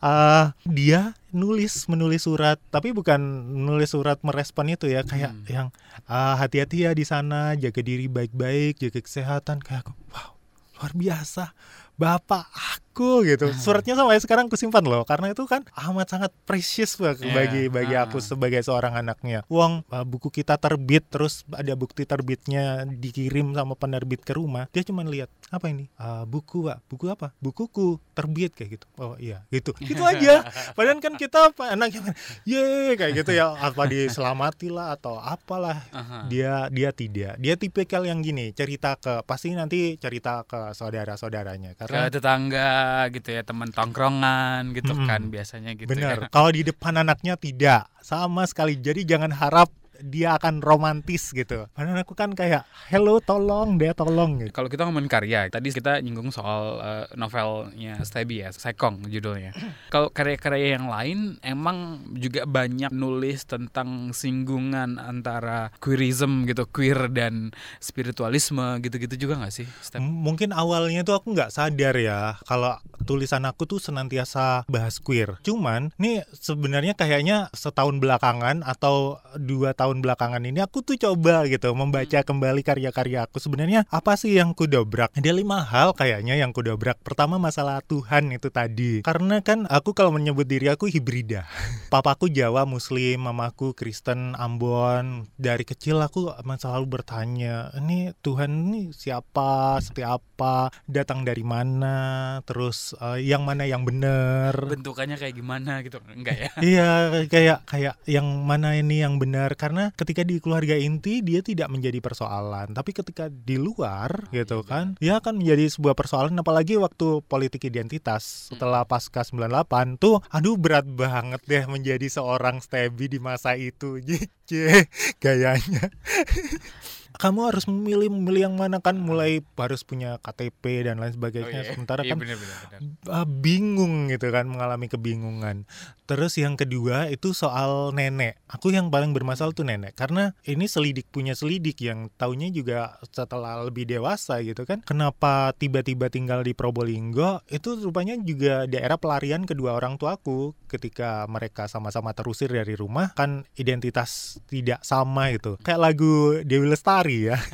Ah, dia nulis menulis surat tapi bukan nulis surat merespon itu ya kayak Hmm. yang ah, hati-hati ya di sana jaga diri baik-baik jaga kesehatan kayak aku wow luar biasa bapak aku gitu. Hmm. suratnya sampai sekarang aku simpan loh karena itu kan amat sangat precious bag- Iya, bagi bagi aku ah. sebagai seorang anaknya. Uang uh, buku kita terbit terus ada bukti terbitnya dikirim sama penerbit ke rumah dia cuma lihat apa ini? Ah, buku pak. Buku apa? Bukuku terbit kayak gitu. Oh iya gitu. Gitu aja. Padahal kan kita apa anaknya ye kayak gitu ya. Apa diselamati lah atau apalah? Dia dia tidak. Dia tipikal yang gini cerita ke pasti nanti cerita ke saudara saudaranya ke karena tetangga gitu ya teman tongkrongan gitu Mm-mm. kan biasanya gitu benar ya. kalau di depan anaknya tidak sama sekali jadi jangan harap dia akan romantis gitu padahal aku kan kayak hello tolong dia tolong gitu Kalau kita ngomongin karya, tadi kita nyinggung soal eh, novelnya Stebi ya, Sekong judulnya. Kalau karya-karya yang lain emang juga banyak nulis tentang singgungan antara queerism gitu, queer dan spiritualisme gitu-gitu juga nggak sih? Step? Mungkin awalnya tuh aku nggak sadar ya kalau tulisan aku tuh senantiasa bahas queer. Cuman nih sebenarnya kayaknya setahun belakangan atau dua tahun belakangan ini aku tuh coba gitu membaca kembali karya-karya aku. Sebenarnya apa sih yang kudobrak? Ada lima hal kayaknya yang kudobrak. Pertama masalah Tuhan itu tadi. Karena kan aku kalau menyebut diri aku hibrida. Papaku Jawa Muslim, mamaku Kristen Ambon. Dari kecil aku selalu bertanya, ini Tuhan ini siapa, seperti apa, datang dari mana, terus eh, yang mana yang benar. Bentukannya kayak gimana gitu? Enggak ya? Iya kayak kayak yang mana ini yang benar. Karena ketika di keluarga inti dia tidak menjadi persoalan. Tapi ketika di luar gitu kan dia akan menjadi sebuah persoalan. Apalagi waktu politik identitas setelah pasca 98 tuh aduh berat banget deh menjadi seorang Stebi di masa itu. Jije gayanya kamu harus memilih memilih yang mana kan mulai harus punya KTP dan lain Oh, sebagainya iya. sementara Iya, kan bener, bener, bener. ah, bingung gitu kan mengalami kebingungan terus yang kedua itu soal nenek. Aku yang paling bermasalah tuh nenek karena ini selidik punya selidik yang taunya juga setelah lebih dewasa gitu kan. Kenapa tiba-tiba tinggal di Probolinggo? Itu rupanya juga daerah pelarian kedua orang tuaku. Ketika mereka sama-sama terusir dari rumah kan identitas tidak sama itu kayak lagu Dewi Lestari ya.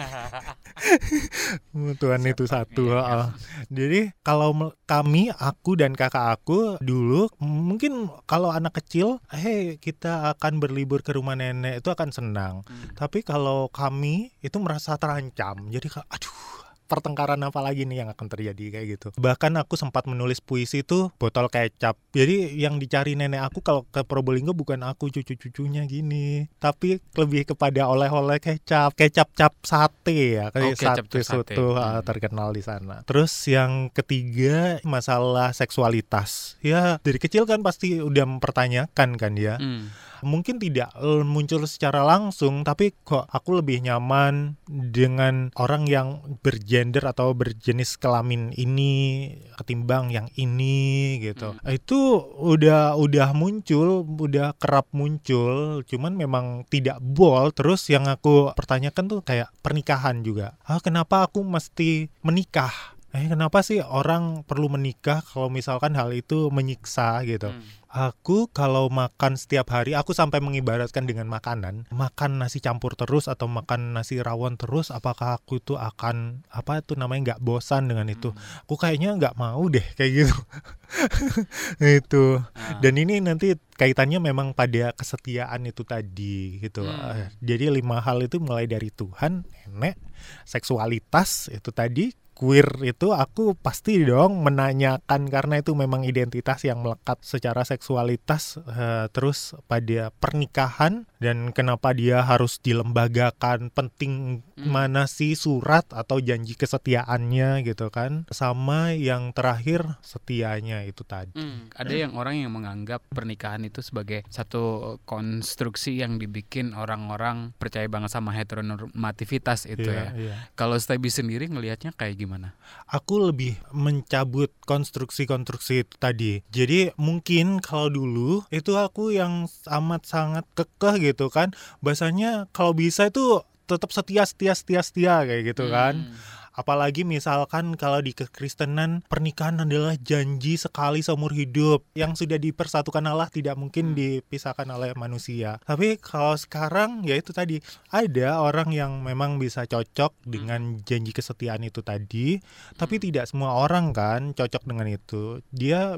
Tuhan itu satu heeh. Jadi kalau kami, aku dan kakak aku dulu mungkin kalau anak kecil, hei kita akan berlibur ke rumah nenek itu akan senang. Hmm. Tapi kalau kami itu merasa terancam. Jadi aduh pertengkaran apa lagi nih yang akan terjadi kayak gitu. Bahkan aku sempat menulis puisi itu botol kecap. Jadi yang dicari nenek aku kalau ke Probolinggo bukan aku cucu-cucunya gini, tapi lebih kepada oleh-oleh kecap, kecap cap sate ya, Oh, kayak kecap sate sate. soto ah, Hmm. terkenal di sana. Terus yang ketiga masalah seksualitas. Ya dari kecil kan pasti udah mempertanyakan kan ya Hmm. Mungkin tidak eh, muncul secara langsung tapi kok aku lebih nyaman dengan orang yang bergender atau berjenis kelamin ini ketimbang yang ini gitu. Itu udah udah muncul udah kerap muncul cuman memang tidak bold. Terus yang aku pertanyakan tuh kayak pernikahan juga. Ah kenapa aku mesti menikah Eh kenapa sih orang perlu menikah kalau misalkan hal itu menyiksa gitu? Hmm. Aku kalau makan setiap hari, aku sampai mengibaratkan dengan makanan. Makan nasi campur terus atau makan nasi rawon terus, apakah aku tuh akan apa itu namanya nggak bosan dengan itu? Aku kayaknya nggak mau deh kayak gitu. itu. Ah. Dan ini nanti kaitannya memang pada kesetiaan itu tadi gitu. Hmm. Eh, Jadi lima hal itu mulai dari Tuhan, nenek, seksualitas itu tadi, queer itu aku pasti dong menanyakan karena itu memang identitas yang melekat secara seksualitas eh, terus pada pernikahan dan kenapa dia harus dilembagakan penting Hmm. mana sih surat atau janji kesetiaannya gitu kan sama yang terakhir setianya itu tadi Hmm, ada yang orang yang menganggap pernikahan itu sebagai satu konstruksi yang dibikin orang-orang percaya banget sama heteronormativitas itu Iya, ya. iya. Kalau Stebi sendiri ngelihatnya kayak gimana? Aku lebih mencabut konstruksi-konstruksi itu tadi. Jadi mungkin kalau dulu itu aku yang amat sangat kekeh gitu kan. Bahasanya kalau bisa itu tetap setia setia setia setia kayak gitu kan. Hmm. Apalagi misalkan kalau di kekristenan pernikahan adalah janji sekali seumur hidup yang sudah dipersatukan Allah tidak mungkin dipisahkan oleh manusia. Tapi kalau sekarang ya itu tadi ada orang yang memang bisa cocok dengan janji kesetiaan itu tadi, tapi tidak semua orang kan cocok dengan itu. Dia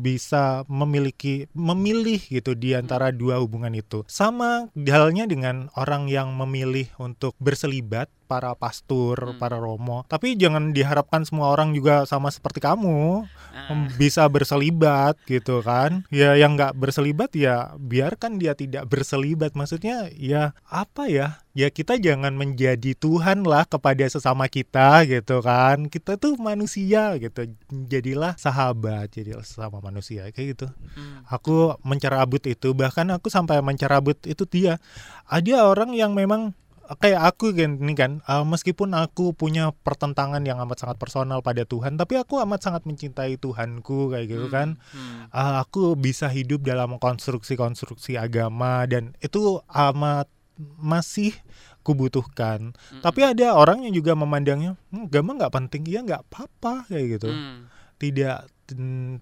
bisa memiliki memilih gitu di antara dua hubungan itu. Sama halnya dengan orang yang memilih untuk berselibat para pastor, Hmm. para romo. Tapi jangan diharapkan semua orang juga sama seperti kamu Ah. bisa berselibat gitu kan. Ya yang nggak berselibat ya biarkan dia tidak berselibat. Maksudnya ya apa ya? Ya kita jangan menjadi Tuhan lah kepada sesama kita gitu kan. Kita tuh manusia gitu. Jadilah sahabat, jadilah sesama manusia kayak gitu. Hmm. Aku mencerabut itu bahkan aku sampai mencerabut itu dia. Ada orang yang memang kayak aku kan ini kan uh, meskipun aku punya pertentangan yang amat sangat personal pada Tuhan tapi aku amat sangat mencintai Tuhanku kayak gitu kan Hmm. Uh, aku bisa hidup dalam konstruksi-konstruksi agama dan itu amat masih kubutuhkan Hmm. tapi ada orang yang juga memandangnya "Hmm, agama nggak penting ya nggak apa-apa kayak gitu Hmm. tidak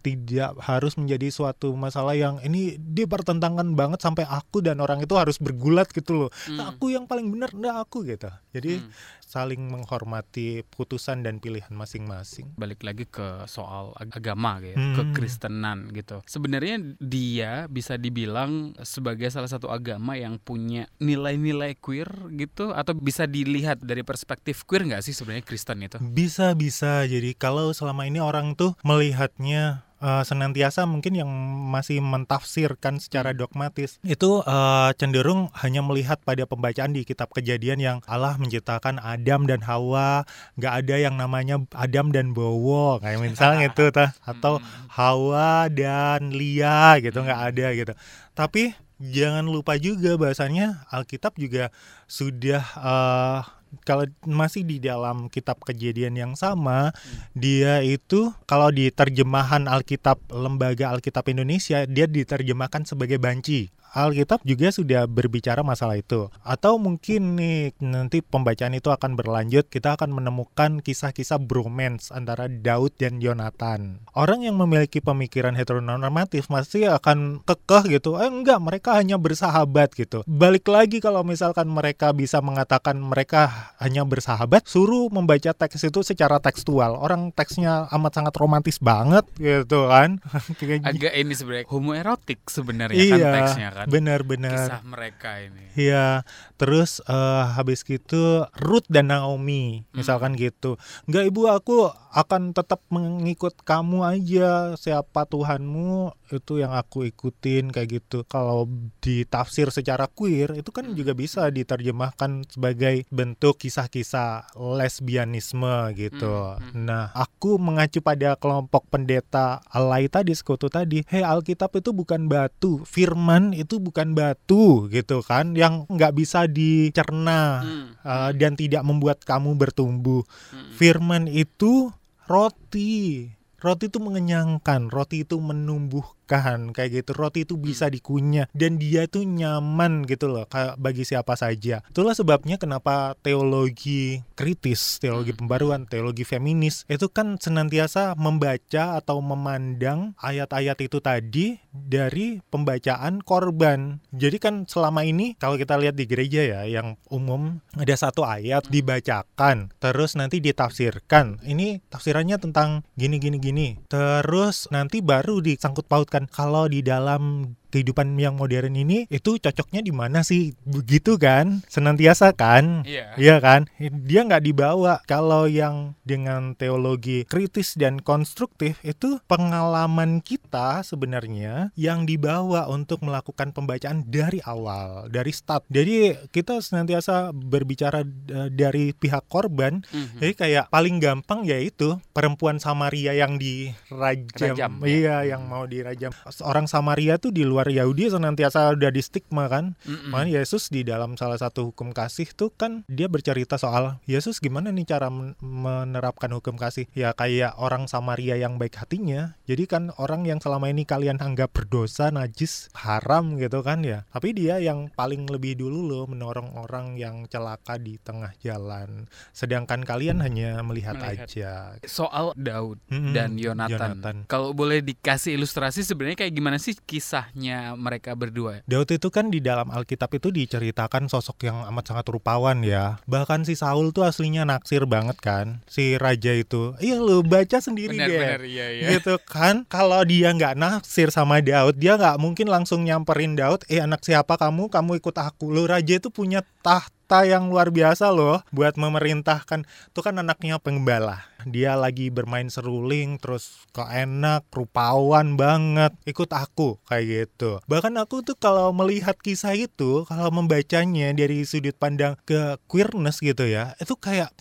tidak harus menjadi suatu masalah yang ini dipertentangkan banget sampai aku dan orang itu harus bergulat gitu loh Hmm. aku yang paling benar enggak aku gitu jadi Hmm. saling menghormati putusan dan pilihan masing-masing balik lagi ke soal ag- agama gitu, Hmm. kekristenan gitu. Sebenarnya dia bisa dibilang sebagai salah satu agama yang punya nilai-nilai queer gitu atau bisa dilihat dari perspektif queer nggak sih sebenarnya Kristen itu? bisa bisa jadi kalau selama ini orang tuh melihatnya eh, senantiasa mungkin yang masih mentafsirkan secara dogmatis. Itu eh, cenderung hanya melihat pada pembacaan di kitab kejadian yang Allah menciptakan Adam dan Hawa. Nggak ada yang namanya Adam dan Bowo. Kayak misalnya itu atau Hawa dan Lia gitu nggak ada gitu. Tapi jangan lupa juga bahasanya Alkitab juga sudah eh, kalau masih di dalam kitab kejadian yang sama, dia itu kalau di terjemahan Alkitab Lembaga Alkitab Indonesia, dia diterjemahkan sebagai banci. Alkitab juga sudah berbicara masalah itu. Atau mungkin nih nanti pembacaan itu akan berlanjut, kita akan menemukan kisah-kisah bromance antara Daud dan Yonatan. Orang yang memiliki pemikiran heteronormatif masih akan kekeh gitu. Eh enggak, mereka hanya bersahabat gitu. Balik lagi kalau misalkan mereka bisa mengatakan mereka hanya bersahabat, suruh membaca teks itu secara tekstual. Orang teksnya amat sangat romantis banget gitu kan. Agak ini sebenarnya homoerotik sebenarnya kan Iya. teksnya kan. Benar-benar. Kisah mereka ini. Iya, terus eh, habis gitu Ruth dan Naomi, misalkan gitu. Enggak ibu, aku akan tetap mengikut kamu aja. Siapa Tuhanmu itu yang aku ikutin kayak gitu. Kalau ditafsir secara queer itu kan juga bisa diterjemahkan sebagai bentuk kisah-kisah lesbianisme gitu. Nah, aku mengacu pada kelompok pendeta alay tadi, sekutu tadi. Hei, Alkitab itu bukan batu, firman itu bukan batu gitu kan, yang nggak bisa dicerna Hmm. uh, dan tidak membuat kamu bertumbuh. Hmm. Firman itu roti. Roti itu mengenyangkan, roti itu menumbuhkan kayak gitu. Roti itu bisa dikunyah dan dia itu nyaman gitu loh bagi siapa saja. Itulah sebabnya kenapa teologi kritis, teologi pembaruan, teologi feminis itu kan senantiasa membaca atau memandang ayat-ayat itu tadi dari pembacaan korban. Jadi kan selama ini kalau kita lihat di gereja ya yang umum ada satu ayat dibacakan terus nanti ditafsirkan. Ini tafsirannya tentang gini gini gini. Terus nanti baru disangkut pautkan kalau di dalam kehidupan yang modern ini itu cocoknya di mana sih begitu kan senantiasa kan Iya. Iya kan? Dia nggak dibawa. Kalau yang dengan teologi kritis dan konstruktif itu pengalaman kita sebenarnya yang dibawa untuk melakukan pembacaan dari awal, dari start. Jadi kita senantiasa berbicara eh, dari pihak korban. Mhm. Jadi kayak paling gampang yaitu perempuan Samaria yang dirajam. Rajam, ya. Iya, yang mau dirajam. Orang Samaria tuh di luar Yahudi senantiasa udah di stigma kan. Mm-mm. Makanya Yesus di dalam salah satu hukum kasih tuh kan dia bercerita soal Yesus gimana nih cara men- menerapkan hukum kasih. Ya kayak orang Samaria yang baik hatinya. Jadi kan orang yang selama ini kalian anggap berdosa, najis, haram gitu kan ya. Tapi dia yang paling lebih dulu loh menorong orang yang celaka di tengah jalan. Sedangkan kalian hanya melihat, Melihat. aja. Soal Daud Mm-mm, dan Yonatan. Yonatan. Kalau boleh dikasih ilustrasi sebenarnya kayak gimana sih kisahnya mereka berdua? Daud itu kan di dalam Alkitab itu diceritakan sosok yang amat sangat rupawan ya. Bahkan si Saul tuh aslinya naksir banget kan. Si raja itu. Iya lu baca sendiri Benar-benar deh. iya iya. Gitu kan. Kalau dia nggak naksir sama Daud, dia nggak mungkin langsung nyamperin Daud. Eh anak siapa kamu? Kamu ikut aku. Lu raja itu punya tahta yang luar biasa loh buat memerintahkan. Tuh kan anaknya pengembala. Dia lagi bermain seruling terus kok enak, rupawan banget. Ikut aku kayak gitu. Bahkan aku tuh kalau melihat kisah itu, kalau membacanya dari sudut pandang ke queerness gitu ya, itu kayak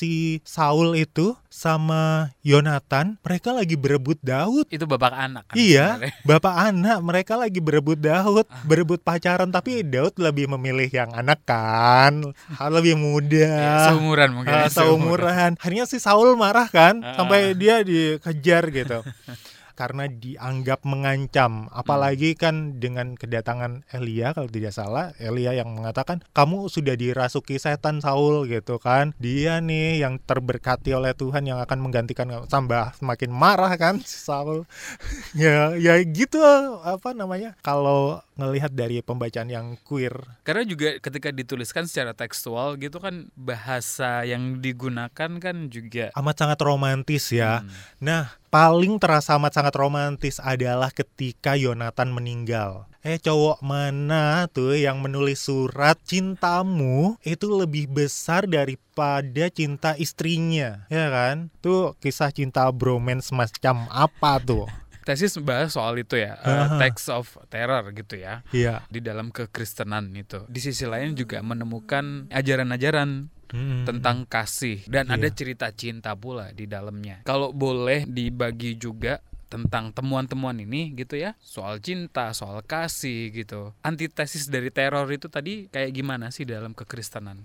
si Saul itu sama Yonatan mereka lagi berebut Daud. Itu bapak anak kan Iya, sebenarnya. bapak anak mereka lagi berebut Daud, berebut pacaran tapi Daud lebih memilih yang anak kan, lebih muda. Iya, seumuran mungkin. Ah, ya, seumuran. Akhirnya si Saul marah kan, Ah. sampai dia dikejar gitu. Karena dianggap mengancam, apalagi kan dengan kedatangan Elia kalau tidak salah, Elia yang mengatakan kamu sudah dirasuki setan Saul gitu kan. Dia nih yang terberkati oleh Tuhan yang akan menggantikan kamu. Tambah semakin marah kan Saul. ya ya gitu apa namanya? Kalau ngelihat dari pembacaan yang queer Karena juga ketika dituliskan secara tekstual gitu kan bahasa yang digunakan kan juga amat sangat romantis ya. Hmm. Nah, paling terasa amat sangat romantis adalah ketika Yonatan meninggal. Eh, cowok mana tuh yang menulis surat cintamu itu lebih besar daripada cinta istrinya, ya kan? Tuh kisah cinta bromance macam apa tuh? tesis bahas soal itu ya, uh, Aha. text of terror gitu ya. Iya. Di dalam kekristenan itu. Di sisi lain juga menemukan ajaran-ajaran Mm-mm. tentang kasih dan Iya. ada cerita cinta pula di dalamnya. Kalau boleh dibagi juga tentang temuan-temuan ini gitu ya soal cinta soal kasih gitu antitesis dari teror itu tadi kayak gimana sih dalam kekristenan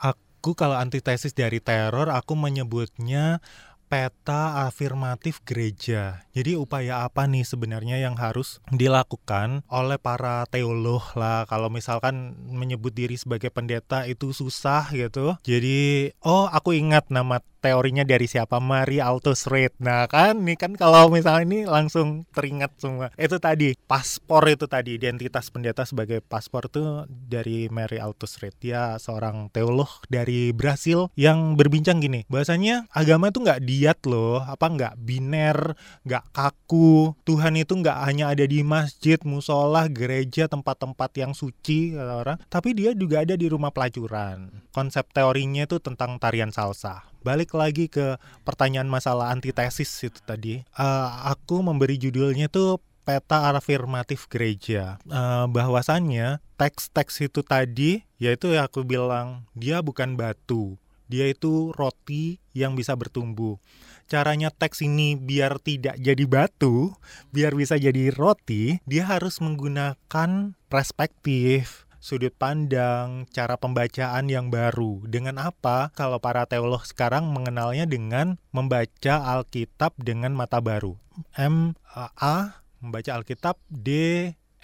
aku kalau antitesis dari teror aku menyebutnya peta afirmatif gereja. Jadi upaya apa nih sebenarnya yang harus dilakukan oleh para teolog lah kalau misalkan menyebut diri sebagai pendeta itu susah gitu. Jadi oh aku ingat nama teorinya dari siapa Mari Altus Reid. Nah kan ini kan kalau misalnya ini langsung teringat semua. Itu tadi paspor itu tadi identitas pendeta sebagai paspor itu dari Mary Altus Reid. Dia seorang teolog dari Brasil yang berbincang gini. Bahasanya agama itu nggak diat loh, apa nggak biner, nggak kaku. Tuhan itu nggak hanya ada di masjid, musola, gereja, tempat-tempat yang suci kata orang, tapi dia juga ada di rumah pelacuran. Konsep teorinya itu tentang tarian salsa balik lagi ke pertanyaan masalah antitesis itu tadi. Uh, aku memberi judulnya tuh peta afirmatif gereja. Uh, bahwasannya teks-teks itu tadi, yaitu yang aku bilang dia bukan batu, dia itu roti yang bisa bertumbuh. Caranya teks ini biar tidak jadi batu, biar bisa jadi roti, dia harus menggunakan perspektif, sudut pandang, cara pembacaan yang baru. Dengan apa? Kalau para teolog sekarang mengenalnya dengan membaca Alkitab dengan mata baru. M A membaca Alkitab D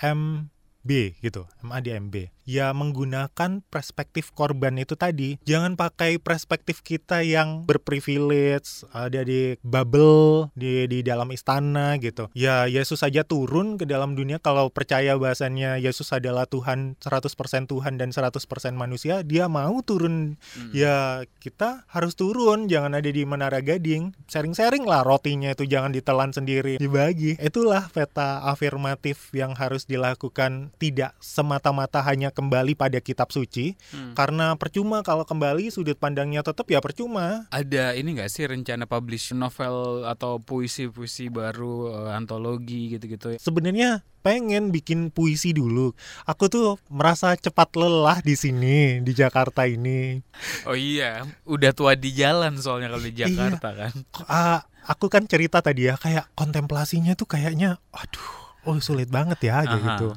M B gitu, MADMB. Ya menggunakan perspektif korban itu tadi. Jangan pakai perspektif kita yang berprivilege, ada di bubble, di di dalam istana gitu. Ya Yesus saja turun ke dalam dunia kalau percaya bahasanya Yesus adalah Tuhan 100% Tuhan dan 100% manusia, dia mau turun. Hmm. Ya kita harus turun, jangan ada di Menara Gading. Sharing-sharing lah rotinya itu jangan ditelan sendiri, dibagi. Itulah peta afirmatif yang harus dilakukan tidak semata-mata hanya kembali pada kitab suci hmm. karena percuma kalau kembali sudut pandangnya tetap ya percuma. Ada ini nggak sih rencana publish novel atau puisi-puisi baru uh, antologi gitu-gitu? Sebenarnya pengen bikin puisi dulu. Aku tuh merasa cepat lelah di sini di Jakarta ini. Oh iya, udah tua di jalan soalnya kalau di iya. Jakarta iya. kan. Uh, aku kan cerita tadi ya kayak kontemplasinya tuh kayaknya aduh oh sulit banget ya kayak gitu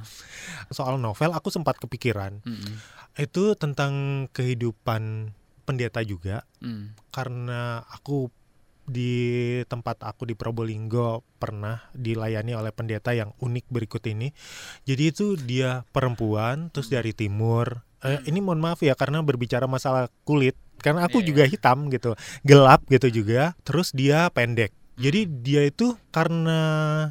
soal novel aku sempat kepikiran mm -hmm. itu tentang kehidupan pendeta juga mm. karena aku di tempat aku di Probolinggo pernah dilayani oleh pendeta yang unik berikut ini. Jadi itu dia perempuan terus mm. dari timur. Eh, mm. ini mohon maaf ya karena berbicara masalah kulit karena aku yeah, juga yeah. hitam gitu, gelap gitu juga. Terus dia pendek. Jadi dia itu karena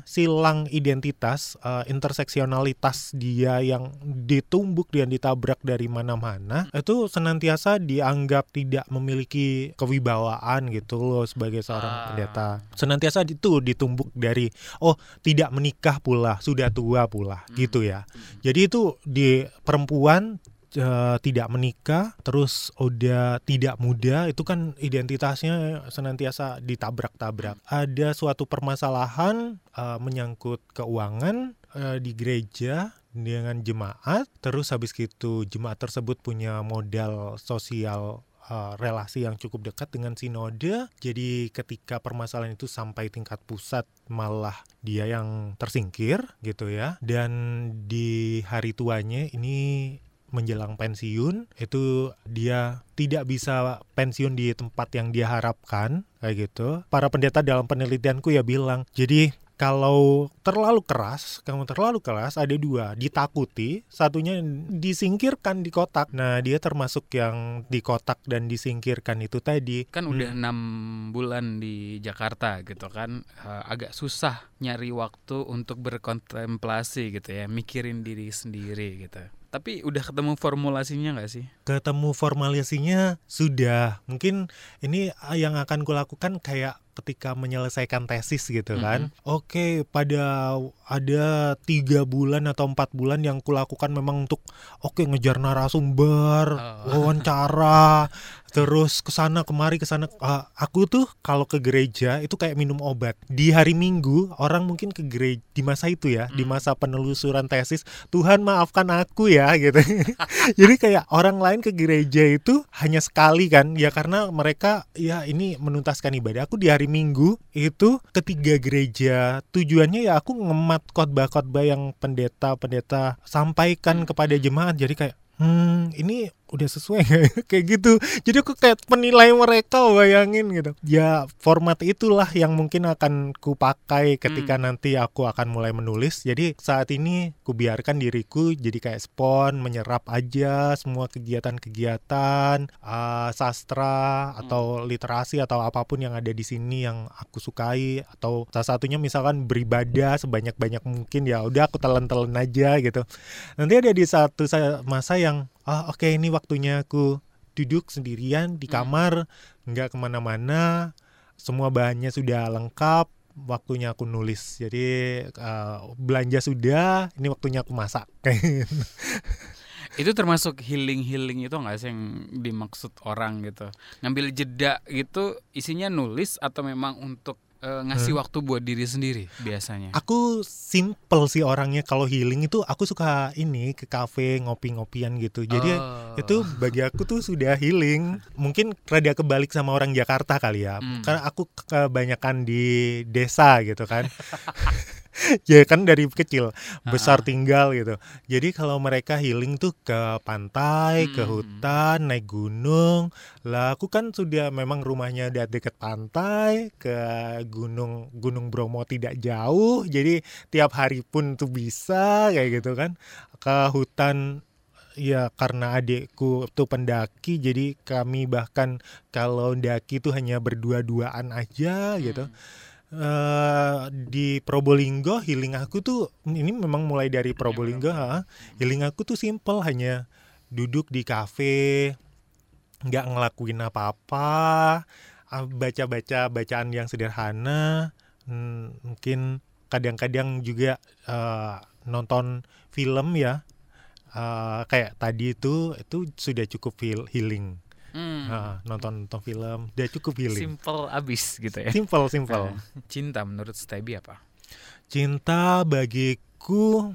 silang identitas, uh, interseksionalitas dia yang ditumbuk dan ditabrak dari mana-mana, itu senantiasa dianggap tidak memiliki kewibawaan gitu loh sebagai seorang ah. pendeta. Senantiasa itu ditumbuk dari oh tidak menikah pula, sudah tua pula hmm. gitu ya. Jadi itu di perempuan uh, tidak menikah, terus udah tidak muda, itu kan identitasnya senantiasa ditabrak-tabrak. Ada suatu permasalahan uh, menyangkut keuangan uh, di gereja dengan jemaat, terus habis itu jemaat tersebut punya modal sosial uh, relasi yang cukup dekat dengan sinode. Jadi ketika permasalahan itu sampai tingkat pusat malah dia yang tersingkir gitu ya. Dan di hari tuanya ini menjelang pensiun itu dia tidak bisa pensiun di tempat yang dia harapkan kayak gitu. Para pendeta dalam penelitianku ya bilang, jadi kalau terlalu keras, kamu terlalu keras ada dua, ditakuti, satunya disingkirkan di kotak. Nah, dia termasuk yang di kotak dan disingkirkan itu tadi. Kan hmm. udah enam bulan di Jakarta gitu kan, uh, agak susah nyari waktu untuk berkontemplasi gitu ya, mikirin diri sendiri gitu. Tapi udah ketemu formulasinya nggak sih? Ketemu formulasinya sudah. Mungkin ini yang akan kulakukan kayak ketika menyelesaikan tesis gitu kan. Mm -hmm. Oke, pada ada tiga bulan atau empat bulan yang kulakukan memang untuk oke okay, ngejar narasumber, oh. wawancara, terus ke sana kemari ke sana uh, aku tuh kalau ke gereja itu kayak minum obat. Di hari minggu orang mungkin ke gereja di masa itu ya hmm. di masa penelusuran tesis Tuhan maafkan aku ya gitu. Jadi kayak orang lain ke gereja itu hanya sekali kan. Ya karena mereka ya ini menuntaskan ibadah. Aku di hari minggu itu ketiga gereja. Tujuannya ya aku ngemat khotbah-khotbah yang pendeta-pendeta sampaikan kepada jemaat. Jadi kayak hmm ini udah sesuai ya? kayak gitu. Jadi aku kayak penilai mereka bayangin gitu. Ya format itulah yang mungkin akan ku pakai ketika Hmm. nanti aku akan mulai menulis. Jadi saat ini ku biarkan diriku jadi kayak spon menyerap aja semua kegiatan-kegiatan uh, sastra atau literasi atau apa pun yang ada di sini yang aku sukai. Atau salah satunya misalkan beribadah sebanyak-banyak mungkin ya udah aku telan-telan aja gitu. Nanti ada di satu sa- masa yang ah oke ini waktunya aku duduk sendirian di Hmm. kamar nggak ke mana-mana semua bahannya sudah lengkap waktunya aku nulis jadi eh, belanja sudah ini waktunya aku masak Itu termasuk healing-healing itu nggak sih yang dimaksud orang gitu? Ngambil jeda gitu isinya nulis atau memang untuk eh, ngasih waktu buat diri sendiri biasanya? aku simple sih orangnya kalau healing itu aku suka ini ke kafe ngopi-ngopian gitu jadi Oh. itu bagi aku tuh sudah healing mungkin rada kebalik sama orang Jakarta kali ya Hmm. karena aku kebanyakan di desa gitu kan ya kan dari kecil besar Ah. tinggal gitu. Jadi kalau mereka healing tuh ke pantai ke Hmm. hutan naik gunung. Lah aku kan sudah memang rumahnya di dekat pantai ke gunung gunung Bromo tidak jauh. Jadi tiap hari pun tuh bisa kayak gitu kan. Ke hutan ya karena adikku tuh pendaki jadi kami bahkan kalau daki tuh hanya berdua-duaan aja gitu eh di Probolinggo healing aku tuh ini memang mulai dari Probolinggo ha. healing aku tuh simple hanya duduk di kafe nggak ngelakuin apa-apa ah, baca-baca bacaan yang sederhana Hmm, mungkin kadang-kadang juga eh, nonton film ya. Eh, kayak tadi itu itu sudah cukup heal- healing Hmm. Ah, nonton nonton film udah cukup healing Simple abis gitu ya. simple simple Nah, Cinta menurut Stebi apa? Cinta bagiku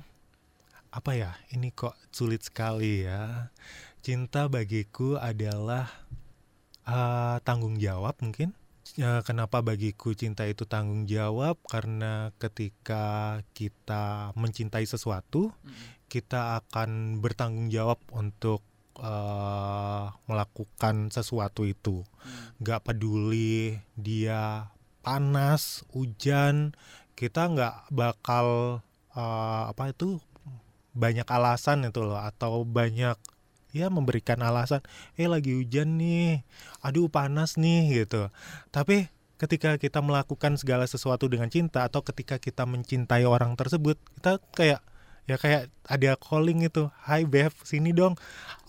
apa ya? Ini kok sulit sekali ya. Cinta bagiku adalah eh, tanggung jawab mungkin. Ya, kenapa bagiku cinta itu tanggung jawab? Karena ketika kita mencintai sesuatu, kita akan bertanggung jawab untuk eh, melakukan sesuatu itu. Gak peduli dia panas, hujan, kita nggak bakal eh, apa itu banyak alasan itu loh atau banyak ya memberikan alasan eh lagi hujan nih aduh panas nih gitu tapi ketika kita melakukan segala sesuatu dengan cinta atau ketika kita mencintai orang tersebut kita kayak ya kayak ada calling itu hai Bev sini dong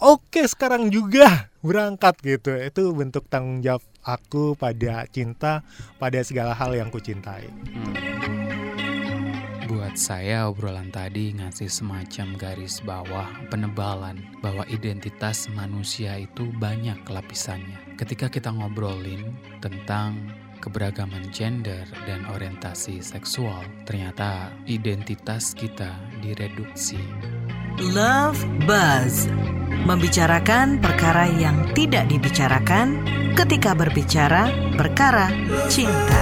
oke sekarang juga berangkat gitu itu bentuk tanggung jawab aku pada cinta pada segala hal yang ku cintai Hmm. Buat saya obrolan tadi ngasih semacam garis bawah penebalan bahwa identitas manusia itu banyak lapisannya. Ketika kita ngobrolin tentang keberagaman gender dan orientasi seksual, ternyata identitas kita direduksi. Love Buzz membicarakan perkara yang tidak dibicarakan ketika berbicara perkara cinta.